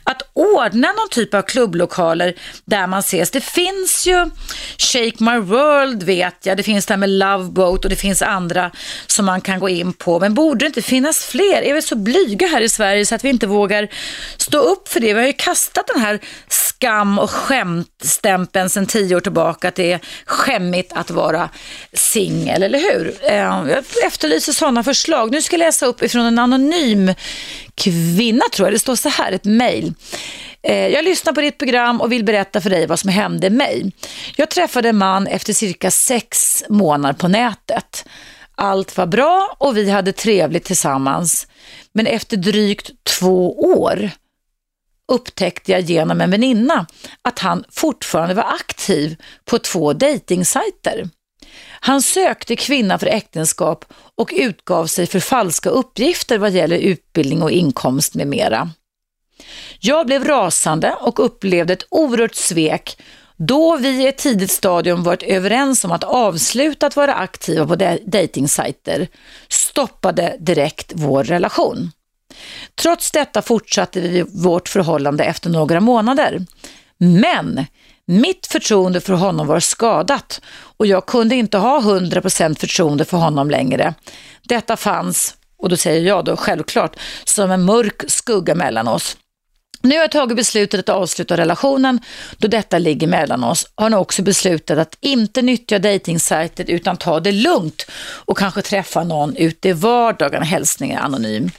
Att ordna någon typ av klubblokaler där man ses. Det finns ju Shake My World vet jag, det finns det här med Love Boat och det finns andra som man kan gå in på. Men borde det inte finnas fler? Är vi så blyga här i Sverige så att vi inte vågar stå upp för det? Vi har ju kastat den här skam och skämtstämpeln sedan tio år tillbaka att det är skämmigt att vara singel, eller hur? Eh, jag efterlyser sådana förslag. Nu ska jag läsa upp ifrån en anonym kvinna tror jag. Det står så här, ett mejl. Eh, jag lyssnar på ditt program och vill berätta för dig vad som hände mig. Jag träffade en man efter cirka sex månader på nätet. Allt var bra och vi hade trevligt tillsammans. Men efter drygt två år upptäckte jag genom en väninna att han fortfarande var aktiv på två dejtingsajter. Han sökte kvinna för äktenskap och utgav sig för falska uppgifter vad gäller utbildning och inkomst med mera. Jag blev rasande och upplevde ett oerhört svek då vi i ett tidigt stadium varit överens om att avsluta att vara aktiva på dejtingsajter stoppade direkt vår relation. Trots detta fortsatte vi vårt förhållande efter några månader. Men mitt förtroende för honom var skadat och jag kunde inte ha 100% förtroende för honom längre. Detta fanns, och då säger jag då självklart, som en mörk skugga mellan oss. Nu har jag tagit beslutet att avsluta relationen då detta ligger mellan oss. Har nu också beslutat att inte nyttja dejtingsajter utan ta det lugnt och kanske träffa någon ute i vardagen. Hälsningar anonym.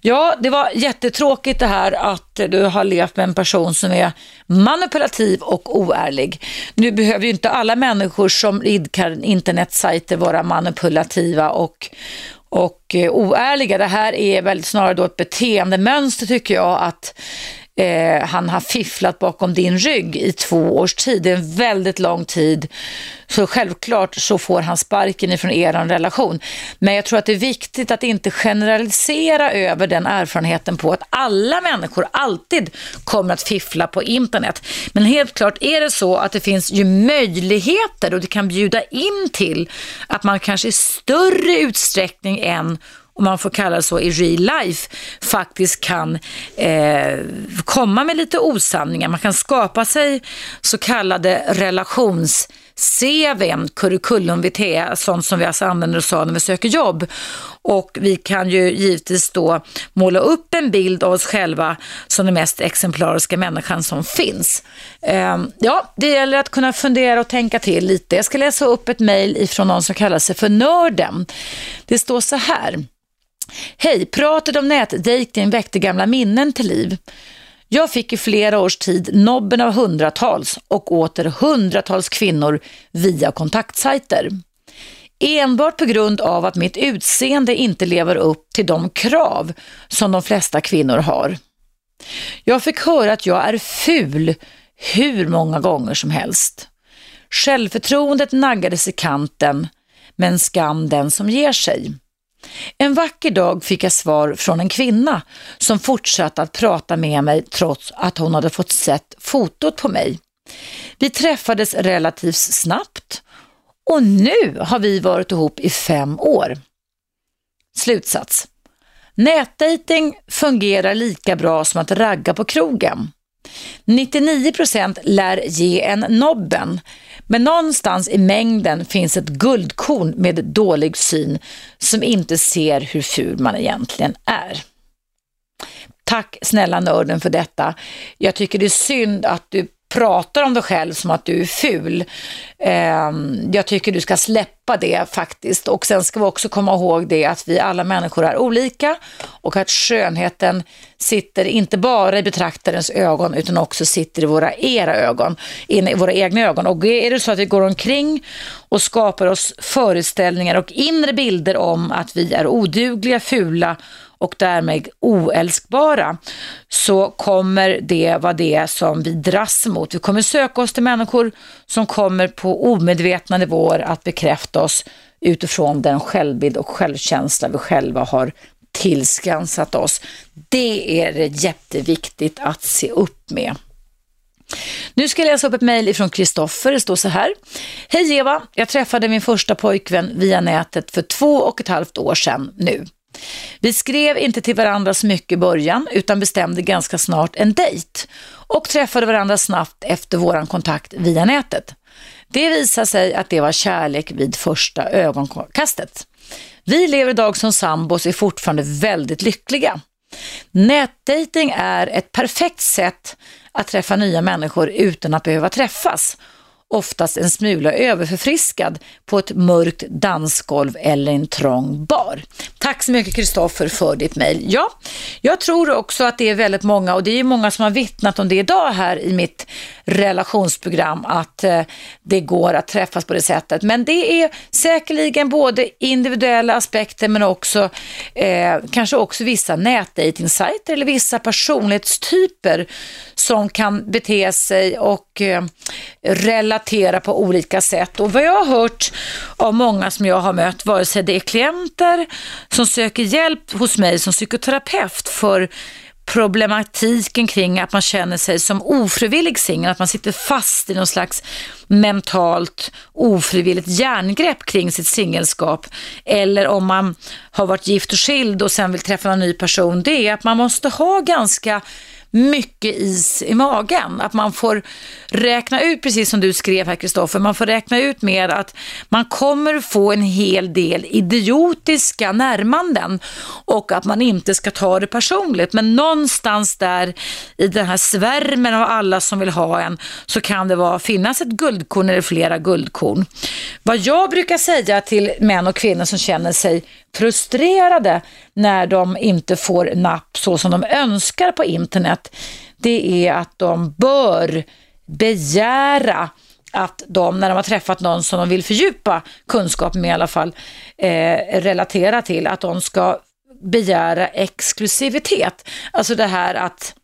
Ja, det var jättetråkigt det här att du har levt med en person som är manipulativ och oärlig. Nu behöver ju inte alla människor som idkar internetsajter vara manipulativa och, och eh, oärliga. Det här är väl snarare då ett beteendemönster tycker jag att eh, han har fifflat bakom din rygg i två års tid. Det är en väldigt lång tid. Så självklart så får han sparken ifrån er relation. Men jag tror att det är viktigt att inte generalisera över den erfarenheten på att alla människor alltid kommer att fiffla på internet. Men helt klart är det så att det finns ju möjligheter och det kan bjuda in till att man kanske i större utsträckning än om man får kalla det så, i real life faktiskt kan eh, komma med lite osanningar. Man kan skapa sig så kallade relations CVn, curriculum vitae, sånt som vi alltså använder oss av när vi söker jobb. Och vi kan ju givetvis då måla upp en bild av oss själva som den mest exemplariska människan som finns. Ehm, ja, det gäller att kunna fundera och tänka till lite. Jag ska läsa upp ett mejl ifrån någon som kallar sig för Nörden. Det står så här. Hej, pratet om nätdejting väckte gamla minnen till liv. Jag fick i flera års tid nobben av hundratals och åter hundratals kvinnor via kontaktsajter. Enbart på grund av att mitt utseende inte lever upp till de krav som de flesta kvinnor har. Jag fick höra att jag är ful hur många gånger som helst. Självförtroendet naggades i kanten, men skam den som ger sig. En vacker dag fick jag svar från en kvinna som fortsatte att prata med mig trots att hon hade fått sett fotot på mig. Vi träffades relativt snabbt och nu har vi varit ihop i fem år. Slutsats. Nätdating fungerar lika bra som att ragga på krogen. 99% lär ge en nobben, men någonstans i mängden finns ett guldkorn med dålig syn som inte ser hur ful man egentligen är. Tack snälla nörden för detta. Jag tycker det är synd att du pratar om dig själv som att du är ful. Ehm, jag tycker du ska släppa det faktiskt. Och sen ska vi också komma ihåg det att vi alla människor är olika och att skönheten sitter inte bara i betraktarens ögon utan också sitter i våra era ögon, i våra egna ögon. Och är det så att vi går omkring och skapar oss föreställningar och inre bilder om att vi är odugliga, fula och därmed oälskbara så kommer det vara det som vi dras mot. Vi kommer söka oss till människor som kommer på omedvetna nivåer att bekräfta oss utifrån den självbild och självkänsla vi själva har tillskansat oss. Det är det jätteviktigt att se upp med. Nu ska jag läsa upp ett mejl ifrån Kristoffer. Det står så här. Hej Eva, jag träffade min första pojkvän via nätet för två och ett halvt år sedan nu. Vi skrev inte till varandra så mycket i början utan bestämde ganska snart en dejt och träffade varandra snabbt efter våran kontakt via nätet. Det visade sig att det var kärlek vid första ögonkastet. Vi lever idag som sambos och är fortfarande väldigt lyckliga. Nätdating är ett perfekt sätt att träffa nya människor utan att behöva träffas oftast en smula överförfriskad på ett mörkt dansgolv eller en trång bar. Tack så mycket Kristoffer för ditt mejl. Ja, jag tror också att det är väldigt många och det är många som har vittnat om det idag här i mitt relationsprogram att eh, det går att träffas på det sättet. Men det är säkerligen både individuella aspekter men också eh, kanske också vissa nätdatingsajter eller vissa personlighetstyper som kan bete sig och eh, relatera på olika sätt. Och vad jag har hört av många som jag har mött, vare sig det är klienter som söker hjälp hos mig som psykoterapeut för problematiken kring att man känner sig som ofrivillig singel, att man sitter fast i någon slags mentalt ofrivilligt järngrepp kring sitt singelskap. Eller om man har varit gift och skild och sen vill träffa en ny person, det är att man måste ha ganska mycket is i magen. Att man får räkna ut, precis som du skrev här Kristoffer, man får räkna ut med att man kommer få en hel del idiotiska närmanden och att man inte ska ta det personligt. Men någonstans där i den här svärmen av alla som vill ha en så kan det vara, finnas ett guldkorn eller flera guldkorn. Vad jag brukar säga till män och kvinnor som känner sig frustrerade när de inte får napp så som de önskar på internet, det är att de bör begära att de, när de har träffat någon som de vill fördjupa kunskap med i alla fall, eh, relatera till, att de ska begära exklusivitet. Alltså det här att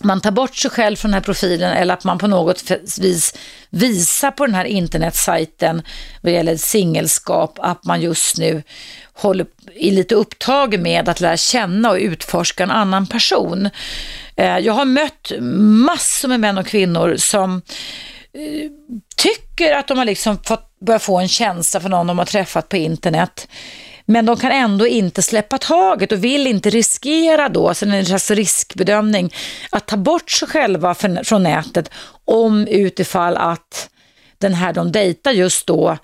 man tar bort sig själv från den här profilen eller att man på något vis visar på den här internetsajten vad gäller singelskap att man just nu håller, är lite upptagen med att lära känna och utforska en annan person. Eh, jag har mött massor med män och kvinnor som eh, tycker att de har liksom fått börjat få en känsla för någon de har träffat på internet men de kan ändå inte släppa taget och vill inte riskera då, alltså en slags riskbedömning, att ta bort sig själva från nätet om utifall att den här de dejtar just då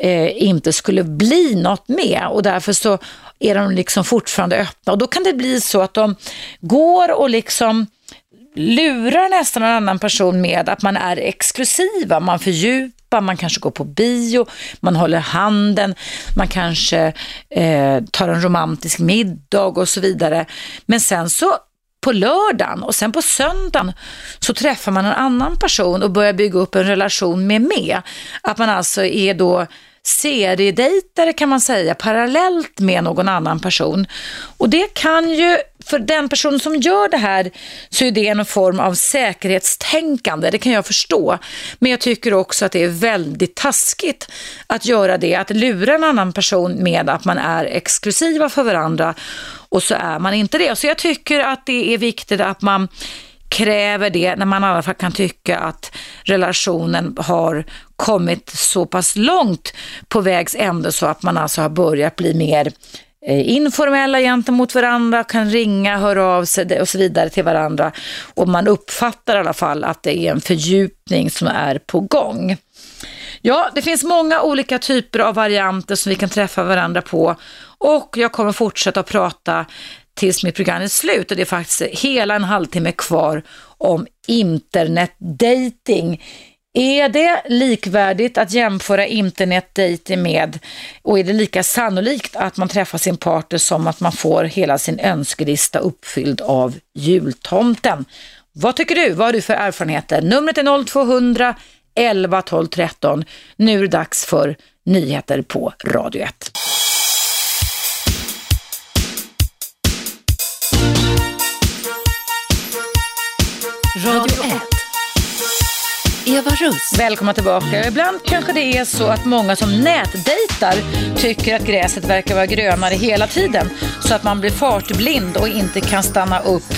eh, inte skulle bli något med. Och därför så är de liksom fortfarande öppna. Och då kan det bli så att de går och liksom lurar nästan en annan person med att man är exklusiva, man fördjupar, man kanske går på bio, man håller handen, man kanske eh, tar en romantisk middag och så vidare. Men sen så på lördagen och sen på söndagen så träffar man en annan person och börjar bygga upp en relation med med. Att man alltså är då seriedejtare kan man säga parallellt med någon annan person. Och det kan ju, för den personen som gör det här så är det en form av säkerhetstänkande, det kan jag förstå. Men jag tycker också att det är väldigt taskigt att göra det, att lura en annan person med att man är exklusiva för varandra och så är man inte det. Så jag tycker att det är viktigt att man kräver det när man i alla fall kan tycka att relationen har kommit så pass långt på vägs ände så att man alltså har börjat bli mer Eh, informella gentemot varandra, kan ringa, höra av sig och så vidare till varandra. Och man uppfattar i alla fall att det är en fördjupning som är på gång. Ja, det finns många olika typer av varianter som vi kan träffa varandra på och jag kommer fortsätta att prata tills mitt program är slut och det är faktiskt hela en halvtimme kvar om internetdating. Är det likvärdigt att jämföra internetdejting med och är det lika sannolikt att man träffar sin partner som att man får hela sin önskelista uppfylld av jultomten? Vad tycker du? Vad har du för erfarenheter? Numret är 0200 11 12 13. Nu är det dags för nyheter på Radio 1. Radio 1. Eva Russ. Välkomna tillbaka. Ibland kanske det är så att många som nätdejtar tycker att gräset verkar vara grönare hela tiden. Så att man blir fartblind och inte kan stanna upp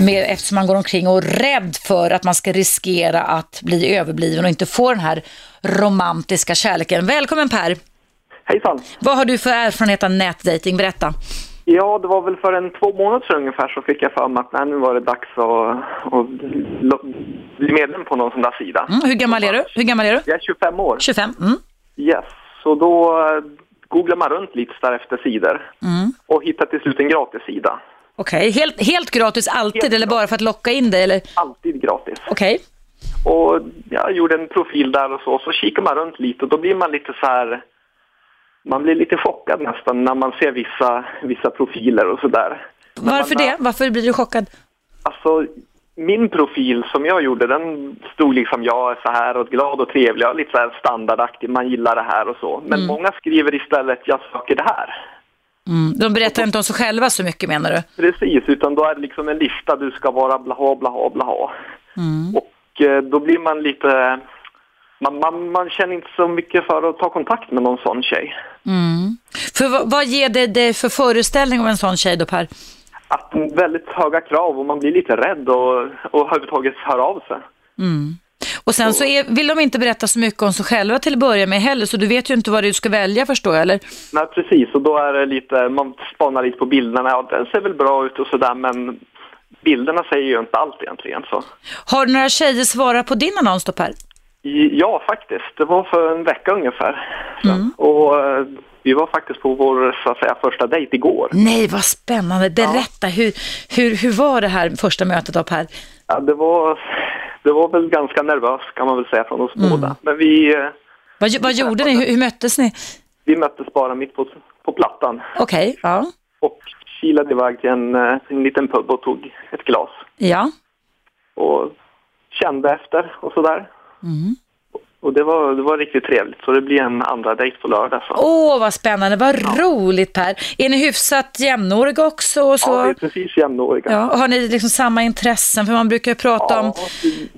med, eftersom man går omkring och är rädd för att man ska riskera att bli överbliven och inte få den här romantiska kärleken. Välkommen Per. Hejsan. Vad har du för erfarenhet av nätdating? Berätta. Ja, det var väl för en två månader sedan ungefär så fick jag för mig att nej, nu var det dags att, att bli medlem på någon sån där sida. Mm, hur gammal är du? Hur gammal är du? Jag är 25 år. 25? Mm. Yes, så då eh, googlar man runt lite där efter sidor Mm. och hittar till slut en gratissida. Okej, helt, helt gratis alltid Helt eller bara för att locka in dig? Eller? Alltid gratis. Okej. Och jag gjorde en profil där och så, så kikar man runt lite och då blir man lite så här... Man blir lite chockad nästan när man ser vissa, vissa profiler och sådär. Varför det? Varför blir du chockad? Alltså, min profil som jag gjorde, den stod liksom jag är så här och glad och trevlig, och lite så här standardaktig, man gillar det här och så. Men många skriver istället, jag söker det här. Mm. De berättar inte om sig själva så mycket menar du? Precis, utan då är det liksom en lista, du ska vara blaha, blaha, blaha. Och eh, då blir man lite... Man, man, man känner inte så mycket för att ta kontakt med någon sån tjej. För vad, vad ger det dig för föreställning om en sån tjej då Per? Att väldigt höga krav och man blir lite rädd och, och överhuvudtaget hör av sig. Och sen så är, vill de inte berätta så mycket om sig själva till att börja med heller, så du vet ju inte vad du ska välja förstår jag, eller? Nej, precis. Och då är det lite, man spanar lite på bilderna. Ja, den ser väl bra ut och sådär, men bilderna säger ju inte allt egentligen. Så. Har du några tjejer svarat på din annons då Per? Ja, faktiskt. Det var för en vecka ungefär. Så. Och eh, vi var faktiskt på vår så att säga, första dejt igår. Nej, vad spännande. Berätta, hur, hur, hur var det här första mötet då Per? Ja, det, var, det var väl ganska nervöst kan man väl säga från oss båda. Men vi, eh, Vad, vad gjorde ni? Hur, hur möttes ni? vi möttes bara mitt på, på plattan Okej, ja. och kilade iväg till en, eh, en liten pub och tog ett glas. Ja. och kände efter och sådär. Och det var, det var riktigt trevligt, så det blir en andra dejt på lördag. Så. Åh, vad spännande. Vad roligt Per. Är ni hyfsat jämnåriga också? Och så? Ja, vi är precis jämnåriga. Ja, och har ni liksom samma intressen? För man brukar ju prata om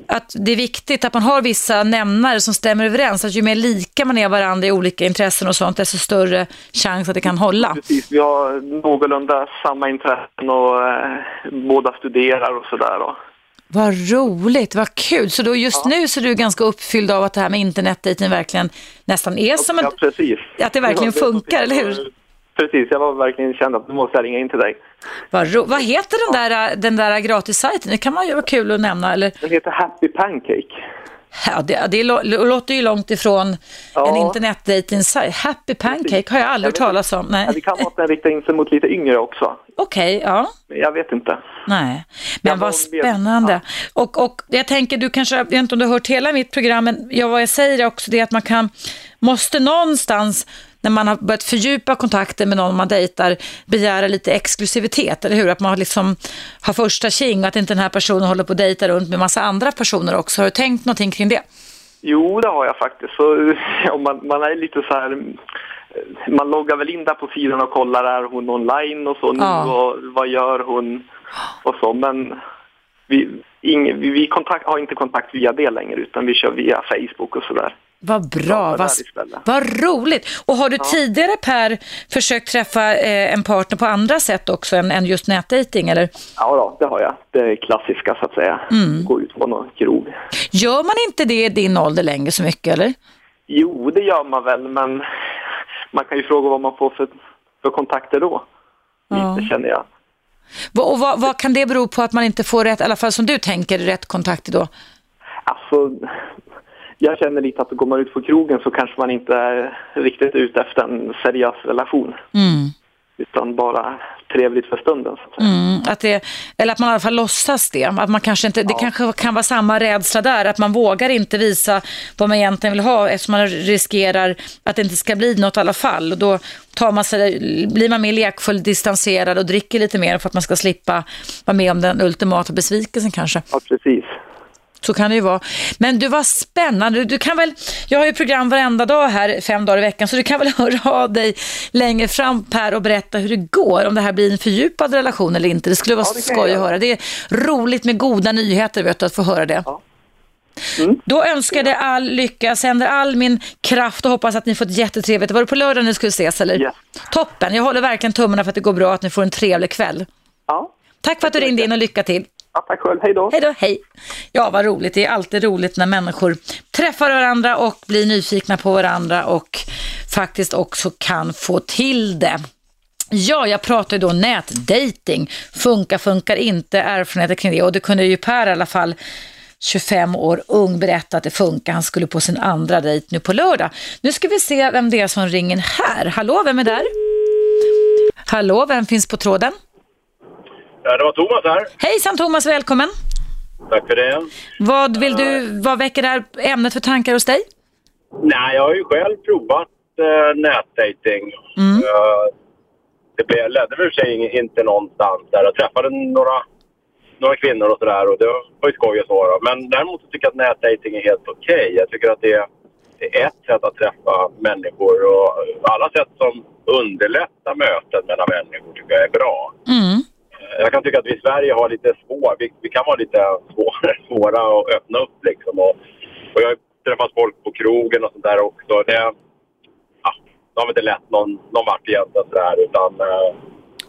att det är viktigt att man har vissa nämnare som stämmer överens. Att ju mer lika man är varandra i olika intressen och sånt, desto större chans att det kan hålla. Precis, vi har någorlunda samma intressen och eh, båda studerar och sådär. Vad roligt, vad kul. Så då just nu så är du ganska uppfylld av att det här med internetdejten verkligen nästan är som en... ja, precis. Att det verkligen funkar, eller hur? Precis, jag var verkligen känd att nu måste jag ringa in till dig. Vad, ro... vad heter den där, den där gratissajten? Det kan man ju vara kul att nämna. Eller? Den heter Happy Pancake. Ja, det, det lå- låter ju långt ifrån Ja. en internetdejtingsajt. Happy Pancake har jag aldrig hört talas om. Ja, det Nej. kan vara att den riktar in sig mot lite yngre också. Okej, ja. Men jag vet inte. Nej, men Jag vad spännande. Och, och jag tänker, du kanske, jag vet inte om du har hört hela mitt program, men jag, vad jag säger är också det att man kan, måste någonstans när man har börjat fördjupa kontakten med någon man dejtar, begära lite exklusivitet, eller hur? Att man liksom har första tjing och att inte den här personen håller på att dejta runt med massa andra personer också. Har du tänkt någonting kring det? Jo, det har jag faktiskt. Så, ja, man, man är lite så här... eh, Man loggar väl in där på sidan och kollar, är hon online och så nu Ja. och vad gör hon och så. Men vi, ing, vi, vi kontakt, har inte kontakt via det längre utan vi kör via Facebook och sådär. Vad bra, Ja, vad, vad roligt. Och har du tidigare Per försökt träffa eh, en partner på andra sätt också än, än just nätdating eller? Ja, då, det har jag. Det klassiska så att säga. Gå ut på någon krog. Gör man inte det i din ålder längre så mycket eller? Jo, det gör man väl, men man kan ju fråga vad man får för, för kontakter då. Lite känner jag. Och vad, vad kan det bero på att man inte får rätt, i alla fall som du tänker, rätt kontakter då? Alltså, jag känner lite att går man ut på krogen så kanske man inte är riktigt ute efter en seriös relation. Utan bara trevligt för stunden. Så att. Mm, att det, eller att man i alla fall låtsas det. Att man kanske inte, Det kanske kan vara samma rädsla där, att man vågar inte visa vad man egentligen vill ha eftersom man riskerar att det inte ska bli något i alla fall. Och då tar man sig, blir man mer lekfull, distanserad och dricker lite mer för att man ska slippa vara med om den ultimata besvikelsen kanske. Ja, precis. Så kan det ju vara. Men du var spännande. Du, kan väl, jag har ju program varenda dag här, fem dagar i veckan, så du kan väl höra av dig längre fram Per och berätta hur det går, om det här blir en fördjupad relation eller inte. Det skulle vara Ja, det skoj att höra. Det är roligt med goda nyheter, vet du, att få höra det. Ja. Mm. Då önskar jag dig all lycka, sänder all min kraft och hoppas att ni får ett jättetrevligt. Var det på lördag ni skulle ses eller? Yes. Toppen, jag håller verkligen tummarna för att det går bra, att ni får en trevlig kväll. Ja. Tack för att du ringde in och lycka till ja, tack själv. Hej då. Hej då, hej. Ja, vad roligt. Det är alltid roligt när människor träffar varandra och blir nyfikna på varandra och faktiskt också kan få till det. Ja, jag pratar ju då nätdating. Funkar, funkar inte, erfarenheter kring det. Och det kunde ju Per i alla fall 25 år ung berätta att det funkar. Han skulle på sin andra dejt nu på lördag. Nu ska vi se vem det är som ringer här. Hallå, vem är där? Hallå, vem finns på tråden? Ja, det var Thomas här. Hejsan Thomas, välkommen. Tack för det. Vad vill du, vad väcker det här ämnet för tankar hos dig? Nej, jag har ju själv provat uh, nätdating. Mm. Det blev, ledde för sig inte någonstans där. Jag träffade några, några kvinnor och sådär och det var ju skoj och så. Då. Men däremot tycker jag att nätdating är helt okej. Jag tycker att det är, det är ett sätt att träffa människor och alla sätt som underlättar möten mellan människor tycker jag är bra. Mm. Jag kan tycka att vi i Sverige har lite svårt, vi, vi kan vara lite svåra, svåra att öppna upp liksom. Och, och jag har träffat folk på krogen och sånt där också. Det, ja, det har inte lett någon, någon vart egentligen sådär utan eh,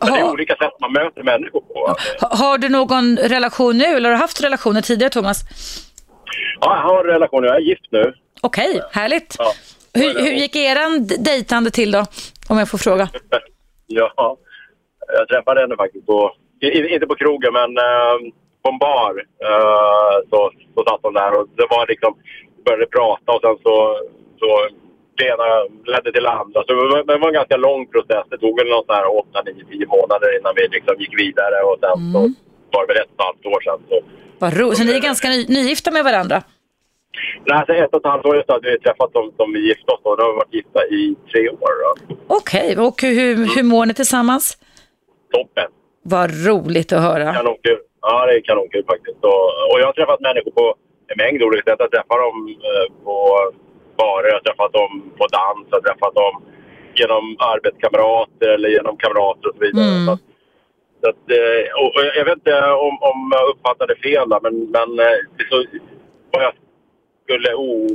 men det är olika sätt man möter människor på. Ha- Har du någon relation nu eller har du haft relationer tidigare Thomas? Ja, jag har en relation, jag är gift nu. Okej, härligt. Ja. Hur, hur gick eran dejtande till då? Om jag får fråga. Ja, jag träffade henne faktiskt på, inte på krogen men eh, på en bar. Eh, så, så satt hon där och det var liksom, började prata och sen så, så det ena ledde till det andra. Så det var, en ganska lång process. Det tog väl någon sån här 8, 9, 10 månader innan vi liksom gick vidare och sen så var det väl ett och ett halvt år sedan. Så, Vad roligt. Så ni är ganska ny, nygifta med varandra? nej, alltså ett och ett halvt år att vi träffats som, som vi gifte oss och då har vi varit gifta i tre år. Okej, och hur, hur mår ni tillsammans? Toppen! Vad roligt att höra. Kanonkul. Ja, det är kanonkul faktiskt. Och, och jag har träffat människor på en mängd olika sätt. Jag har träffat dem eh, på barer, jag har träffat dem på dans, jag har träffat dem genom arbetskamrater eller genom kamrater och så vidare. Mm. Så, att- så att, eh, och, och jag vet inte om, om jag uppfattade fel där, men, men eh, så, vad jag skulle o,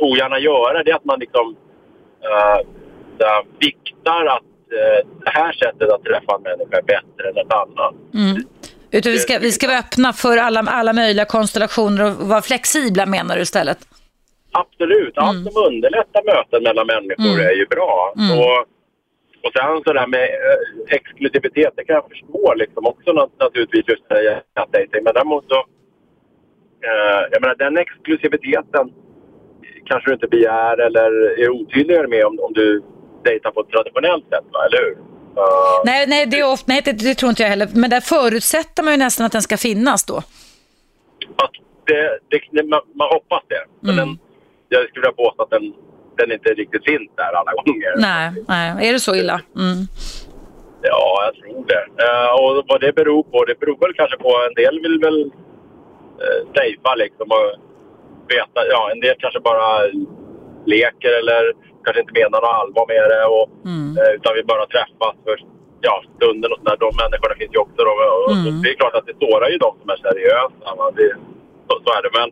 ogärna göra det är att man liksom här, viktar att det här sättet att träffa en människa är bättre än ett annat. Mm. Utan vi, ska, vi ska vara öppna för alla, alla möjliga konstellationer och vara flexibla menar du istället? Absolut. Allt som underlättar möten mellan människor Mm. är ju bra. Mm. Och, och sen så där med eh, exklusivitet, det kan jag förstå liksom också nat- naturligtvis just det nätdejting. Men däremot så, eh, jag menar den exklusiviteten kanske du inte begär eller är otydligare med om, om du dejtar på ett traditionellt sätt, va? eller hur? Eh, Nej, nej, det, är ofta, nej det, det tror inte jag heller. Men där förutsätter man ju nästan att den ska finnas då. det, det, det, man, man hoppas det. Men Mm. den, jag skulle vilja påstå att den, den inte riktigt finns där alla gånger. Nej, nej. Är det så illa? Mm. Ja, jag tror det. Eh, och vad det beror på, det beror väl kanske på, en del vill väl uh, safea liksom och veta, ja en del kanske bara leker eller kanske inte menar något allvar med det och, Mm. eh, utan vill bara träffas för ja, stunden och sådär. De människorna finns ju också då. Och, Mm. och det är klart att det sårar ju de som är seriösa. Det, så, så är det. Men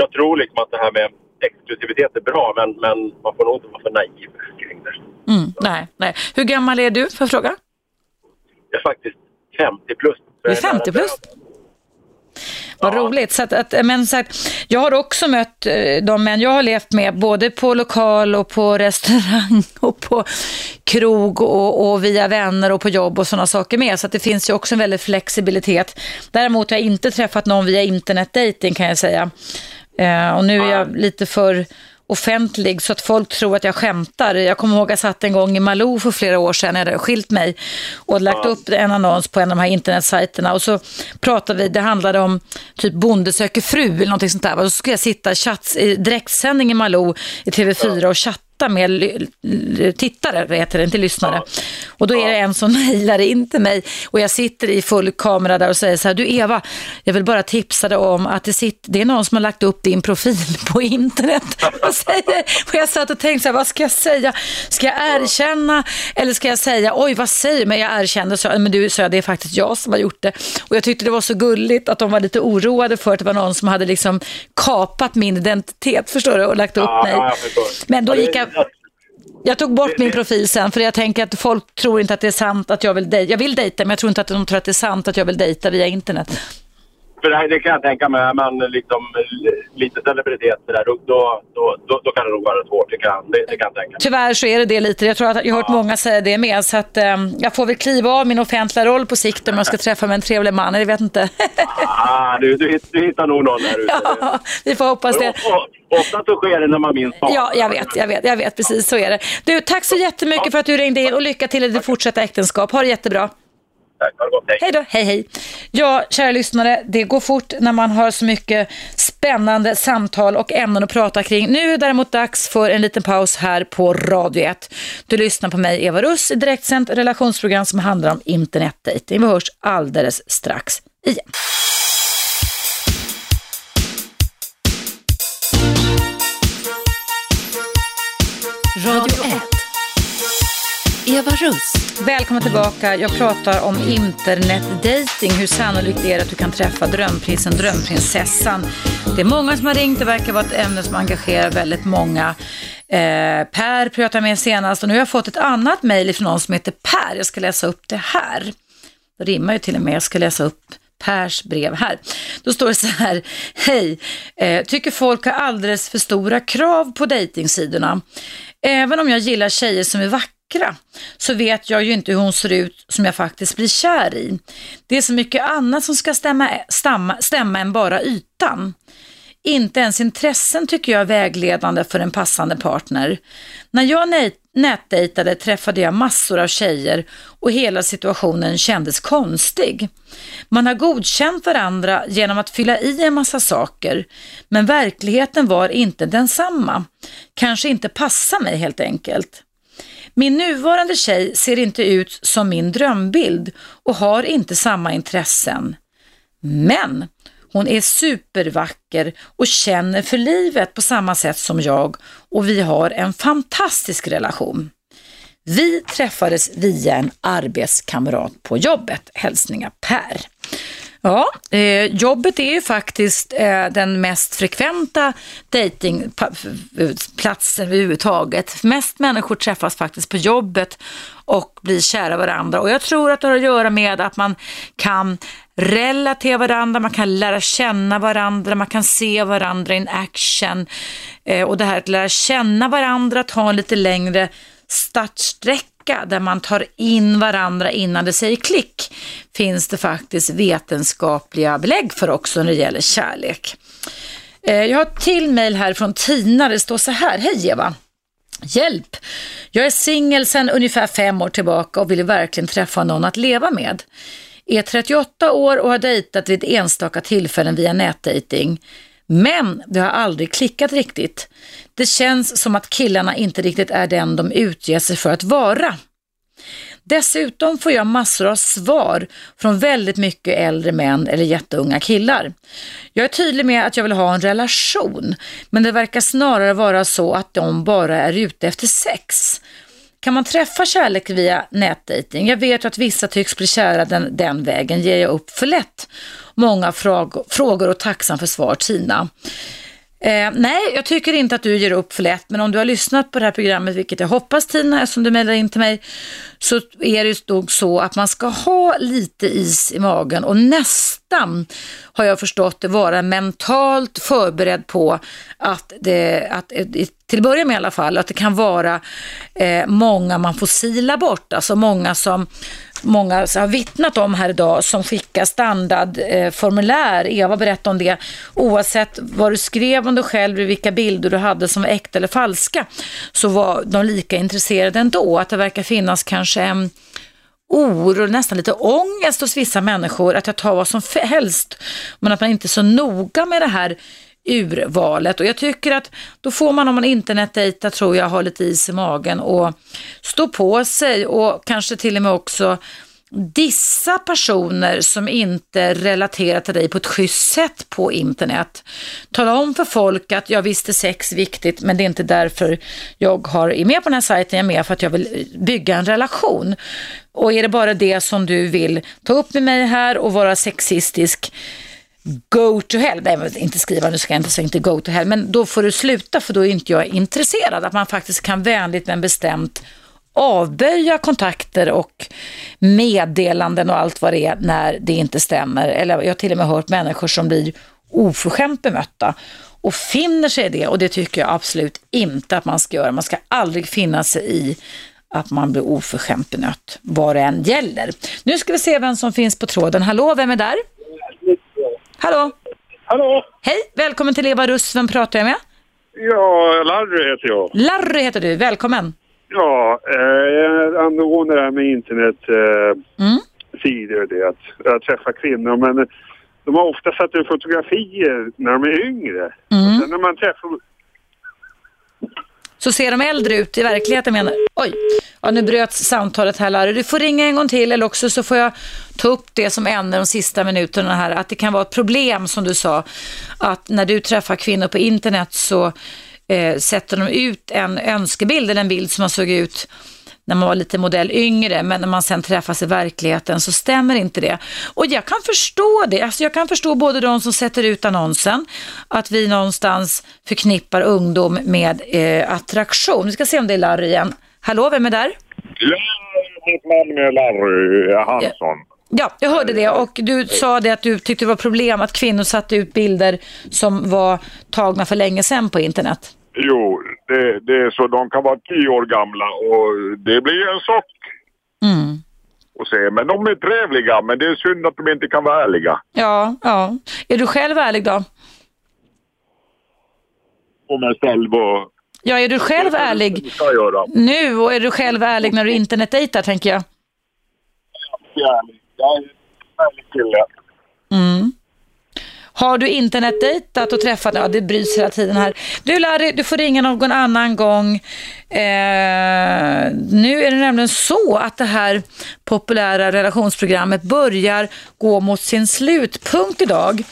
jag tror liksom att det här med exklusivitet är bra men, men man får nog inte vara för naiv kring det. Mm. Nej, nej. Hur gammal är du, för fråga? Jag är faktiskt 50 plus. Du är 50 plus? Vad roligt. Så att, att, men så att, jag har också mött eh, de män jag har levt med, både på lokal och på restaurang och på krog och, och via vänner och på jobb och sådana saker med. Så det finns ju också en väldig flexibilitet. Däremot har jag inte träffat någon via internetdating kan jag säga. Eh, och nu är jag lite för offentlig så att folk tror att jag skämtar. Jag kommer ihåg att jag satt en gång i Malou för flera år sedan, jag hade skilt mig och lagt upp en annons på en av de här internetsajterna och så pratade vi, det handlade om typ Bonde söker fru eller någonting sånt där. Och så skulle jag sitta chats, i direktsändning i Malou i TV4 och chatta med ly- l- tittare, heter det, inte lyssnare. Och då är det en som mejlar in till mig och jag sitter i full kamera där och säger så här, du Eva, jag vill bara tipsa dig om att det, sitter, det är någon som har lagt upp din profil på internet. Och, säger, och jag satt och tänkte så här, vad ska jag säga? Ska jag erkänna eller ska jag säga, oj vad säger? Men jag erkände, så, men du sa det är faktiskt jag som har gjort det. Och jag tyckte det var så gulligt att de var lite oroade för att det var någon som hade liksom kapat min identitet, förstår du, och lagt upp Ja, mig. ja, jag. Men då Ja, gick jag jag tog bort min profil sen för jag tänker att folk tror inte att det är sant att jag vill dejta. Jag vill dejta men jag tror inte att de tror att det är sant att jag vill dejta via internet. För det, det kan jag tänka mig. Är man liksom lite celebritet där, då, då, då, då kan det nog vara svårt. Det kan, det, det kan jag tänka mig. Tyvärr så är det det lite. Jag tror att jag har hört många säga det med. Så att eh, jag får väl kliva av min offentliga roll på sikt om jag ska träffa med en trevlig man. Jag vet inte. Ah, du, du, du hittar nog någon där ute. ja, vi får hoppas det. Ofta så sker det när man minst anar. Ja, jag vet, jag vet, jag vet precis så är det. Du, tack så jättemycket för att du ringde in och lycka till i ditt fortsatta äktenskap. Ha det jättebra. Tack, ha det gott. Hej. Hej då, hej hej. Ja, kära lyssnare, det går fort när man har så mycket spännande samtal och ämnen att prata kring. Nu är det däremot dags för en liten paus här på Radio 1. Du lyssnar på mig, Eva Russ, i direktsänt relationsprogram som handlar om internetdejting. Vi hörs alldeles strax igen. Radio 1. Eva Russ. Välkommen tillbaka. Jag pratar om internetdating. Hur sannolikt är det att du kan träffa drömprinsen, drömprinsessan? Det är många som har ringt. Det verkar vara ett ämne som engagerar väldigt många. Eh, per pratade jag med senast och nu har jag fått ett annat mejl från någon som heter Per. Jag ska läsa upp det här. Det rimmar ju till och med. Jag ska läsa upp Pers brev här. Då står det så här, hej, eh, tycker folk har alldeles för stora krav på dejtingsidorna. Även om jag gillar tjejer som är vackra så vet jag ju inte hur hon ser ut som jag faktiskt blir kär i. Det är så mycket annat som ska stämma, stämma, stämma än bara ytan. Inte ens intressen tycker jag är vägledande för en passande partner. När jag nätdejtade träffade jag massor av tjejer och hela situationen kändes konstig. Man har godkänt varandra genom att fylla i en massa saker, men verkligheten var inte densamma. Kanske inte passa mig helt enkelt. Min nuvarande tjej ser inte ut som min drömbild och har inte samma intressen. Men hon är supervacker och känner för livet på samma sätt som jag och vi har en fantastisk relation. Vi träffades via en arbetskamrat på jobbet. Hälsningar Per. Ja, eh, jobbet är ju faktiskt eh, den mest frekventa dejtingplatsen överhuvudtaget. Mest människor träffas faktiskt på jobbet och blir kära varandra. Och jag tror att det har att göra med att man kan relatera varandra, man kan lära känna varandra, man kan se varandra in action. Eh, och det här att lära känna varandra, att ha en lite längre startsträcka där man tar in varandra innan det säger klick finns det faktiskt vetenskapliga belägg för också när det gäller kärlek. Eh, jag har ett till mejl här från Tina. Det står så här. Hej Eva. Hjälp! Jag är singel sedan ungefär fem år tillbaka och vill verkligen träffa någon att leva med. Är 38 år och har dejtat vid enstaka tillfällen via nätdejting. Men det har aldrig klickat riktigt. Det känns som att killarna inte riktigt är den de utger sig för att vara. Dessutom får jag massor av svar från väldigt mycket äldre män eller jätteunga killar. Jag är tydlig med att jag vill ha en relation, men det verkar snarare vara så att de bara är ute efter sex. Kan man träffa kärlek via nätdating? Jag vet att vissa tycks bli kära den, den vägen. Ger jag upp för lätt? Många frågor och tacksam för svar, Tina. Eh, nej, jag tycker inte att du ger upp för lätt, men om du har lyssnat på det här programmet, vilket jag hoppas Tina, eftersom du mejlar in till mig, så är det nog så att man ska ha lite is i magen och nästan, har jag förstått det, vara mentalt förberedd på att det, att, eh, till att börja med i alla fall, att det kan vara eh, många man får sila bort, alltså många som många har vittnat om här idag som skickar standardformulär. Eh, Eva berättade om det. Oavsett vad du skrev om dig själv, vilka bilder du hade som var äkta eller falska, så var de lika intresserade ändå. Att det verkar finnas kanske en oro, nästan lite ångest hos vissa människor att jag tar vad som helst, men att man inte är så noga med det här urvalet. Och jag tycker att då får man om man internetdejtar tror jag ha lite is i magen och stå på sig och kanske till och med också dissa personer som inte relaterar till dig på ett schysst sätt på internet. Tala om för folk att jag visste sex viktigt men det är inte därför jag har, är med på den här sajten, jag är med för att jag vill bygga en relation. Och är det bara det som du vill ta upp med mig här och vara sexistisk go to hell, nej inte skriva, nu ska jag inte säga inte go to hell, men då får du sluta för då är inte jag intresserad. Att man faktiskt kan vänligt men bestämt avböja kontakter och meddelanden och allt vad det är när det inte stämmer. Eller jag har till och med hört människor som blir oförskämt bemötta och finner sig i det och det tycker jag absolut inte att man ska göra. Man ska aldrig finna sig i att man blir oförskämt bemött, vad det än gäller. Nu ska vi se vem som finns på tråden. Hallå, vem är där? Hallå? Hallå? Hej, välkommen till Eva Russ. Vem pratar jag med? Ja, Larry heter jag. Larry heter du, välkommen. Ja, eh, angående det här med internetsidor eh, Mm. sidor det att jag träffar kvinnor men de har ofta satt upp fotografier när de är yngre. Mm. Och sen när man träffar... Så ser de äldre ut i verkligheten menar Oj, ja, nu bröts samtalet här Larry. Du får ringa en gång till eller också så får jag ta upp det som ämne de sista minuterna här. Att det kan vara ett problem som du sa. Att när du träffar kvinnor på internet så eh, sätter de ut en önskebild eller en bild som har såg ut när man var lite modell yngre, men när man sen träffas i verkligheten så stämmer inte det. Och jag kan förstå det. Alltså jag kan förstå både de som sätter ut annonsen, att vi någonstans förknippar ungdom med eh, attraktion. Vi ska se om det är Larry igen. Hallå, vem är där? Ja, mitt namn är Larry Hansson. Ja, jag hörde det och du sa det att du tyckte det var problem att kvinnor satte ut bilder som var tagna för länge sedan på internet. Jo, det, det är så. De kan vara tio år gamla och det blir en chock Mm. att se. Men de är trevliga, men det är synd att de inte kan vara ärliga. Ja, ja. Är du själv ärlig då? Och mig själv och... Ja, är du själv ärlig jag nu och är du själv ärlig när du internetdejtar tänker jag? Ärlig. Jag är en ärlig kille. Mm. Har du internetdejtat och träffat, ja det bryts hela tiden här. Du Larry, du får ringa någon annan gång. Eh, nu är det nämligen så att det här populära relationsprogrammet börjar gå mot sin slutpunkt idag.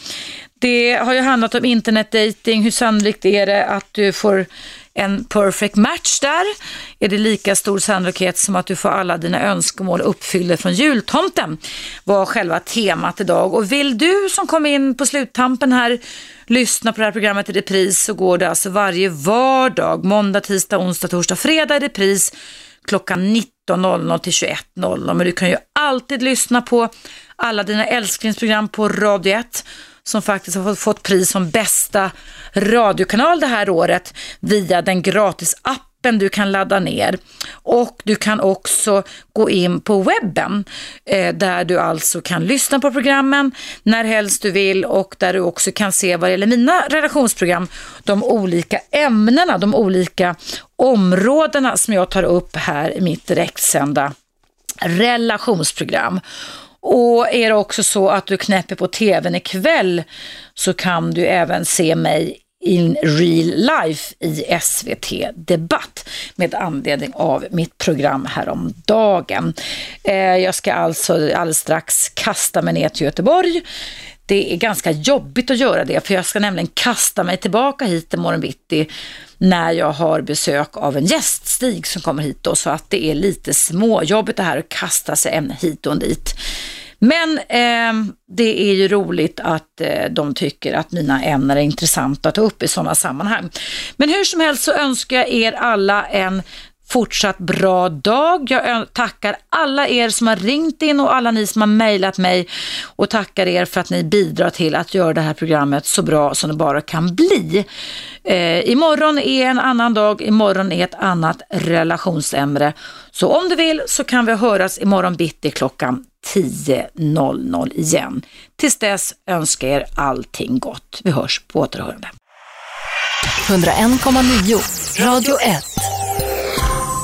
Det har ju handlat om internetdating, hur sannolikt är det att du får en perfect match där? Är det lika stor sannolikhet som att du får alla dina önskemål uppfyllda från jultomten? Var själva temat idag. Och vill du som kom in på sluttampen här lyssna på det här programmet i repris så går det alltså varje vardag, måndag, tisdag, onsdag, torsdag, fredag i repris klockan 19.00 till 21.00. Men du kan ju alltid lyssna på alla dina älsklingsprogram på Radio 1 som faktiskt har fått- pris som bästa radiokanal det här året via den gratis app du kan ladda ner. Och du kan också gå in på webben eh, där du alltså kan lyssna på programmen när helst du vill och där du också kan se vad gäller mina relationsprogram, de olika ämnena, de olika områdena som jag tar upp här i mitt direktsända relationsprogram. Och är det också så att du knäpper på tvn ikväll så kan du även se mig in real life i SVT Debatt med anledning av mitt program häromdagen. Eh, jag ska alltså alldeles strax kasta mig ner till Göteborg. Det är ganska jobbigt att göra det för jag ska nämligen kasta mig tillbaka hit imorgon bitti när jag har besök av en gäst, Stig, som kommer hit då, så att det är lite småjobbigt det här att kasta sig en hit och en dit. Men eh, det är ju roligt att eh, de tycker att mina ämnen är intressanta att ta upp i sådana sammanhang. Men hur som helst så önskar jag er alla en fortsatt bra dag. Jag tackar alla er som har ringt in och alla ni som har mejlat mig och tackar er för att ni bidrar till att göra det här programmet så bra som det bara kan bli. Eh, imorgon är en annan dag, imorgon är ett annat relationsämne. Så om du vill så kan vi höras imorgon bitti klockan 10.00 igen. Tills dess önskar jag er allting gott. Vi hörs på återhörande. 101,9 Radio 1.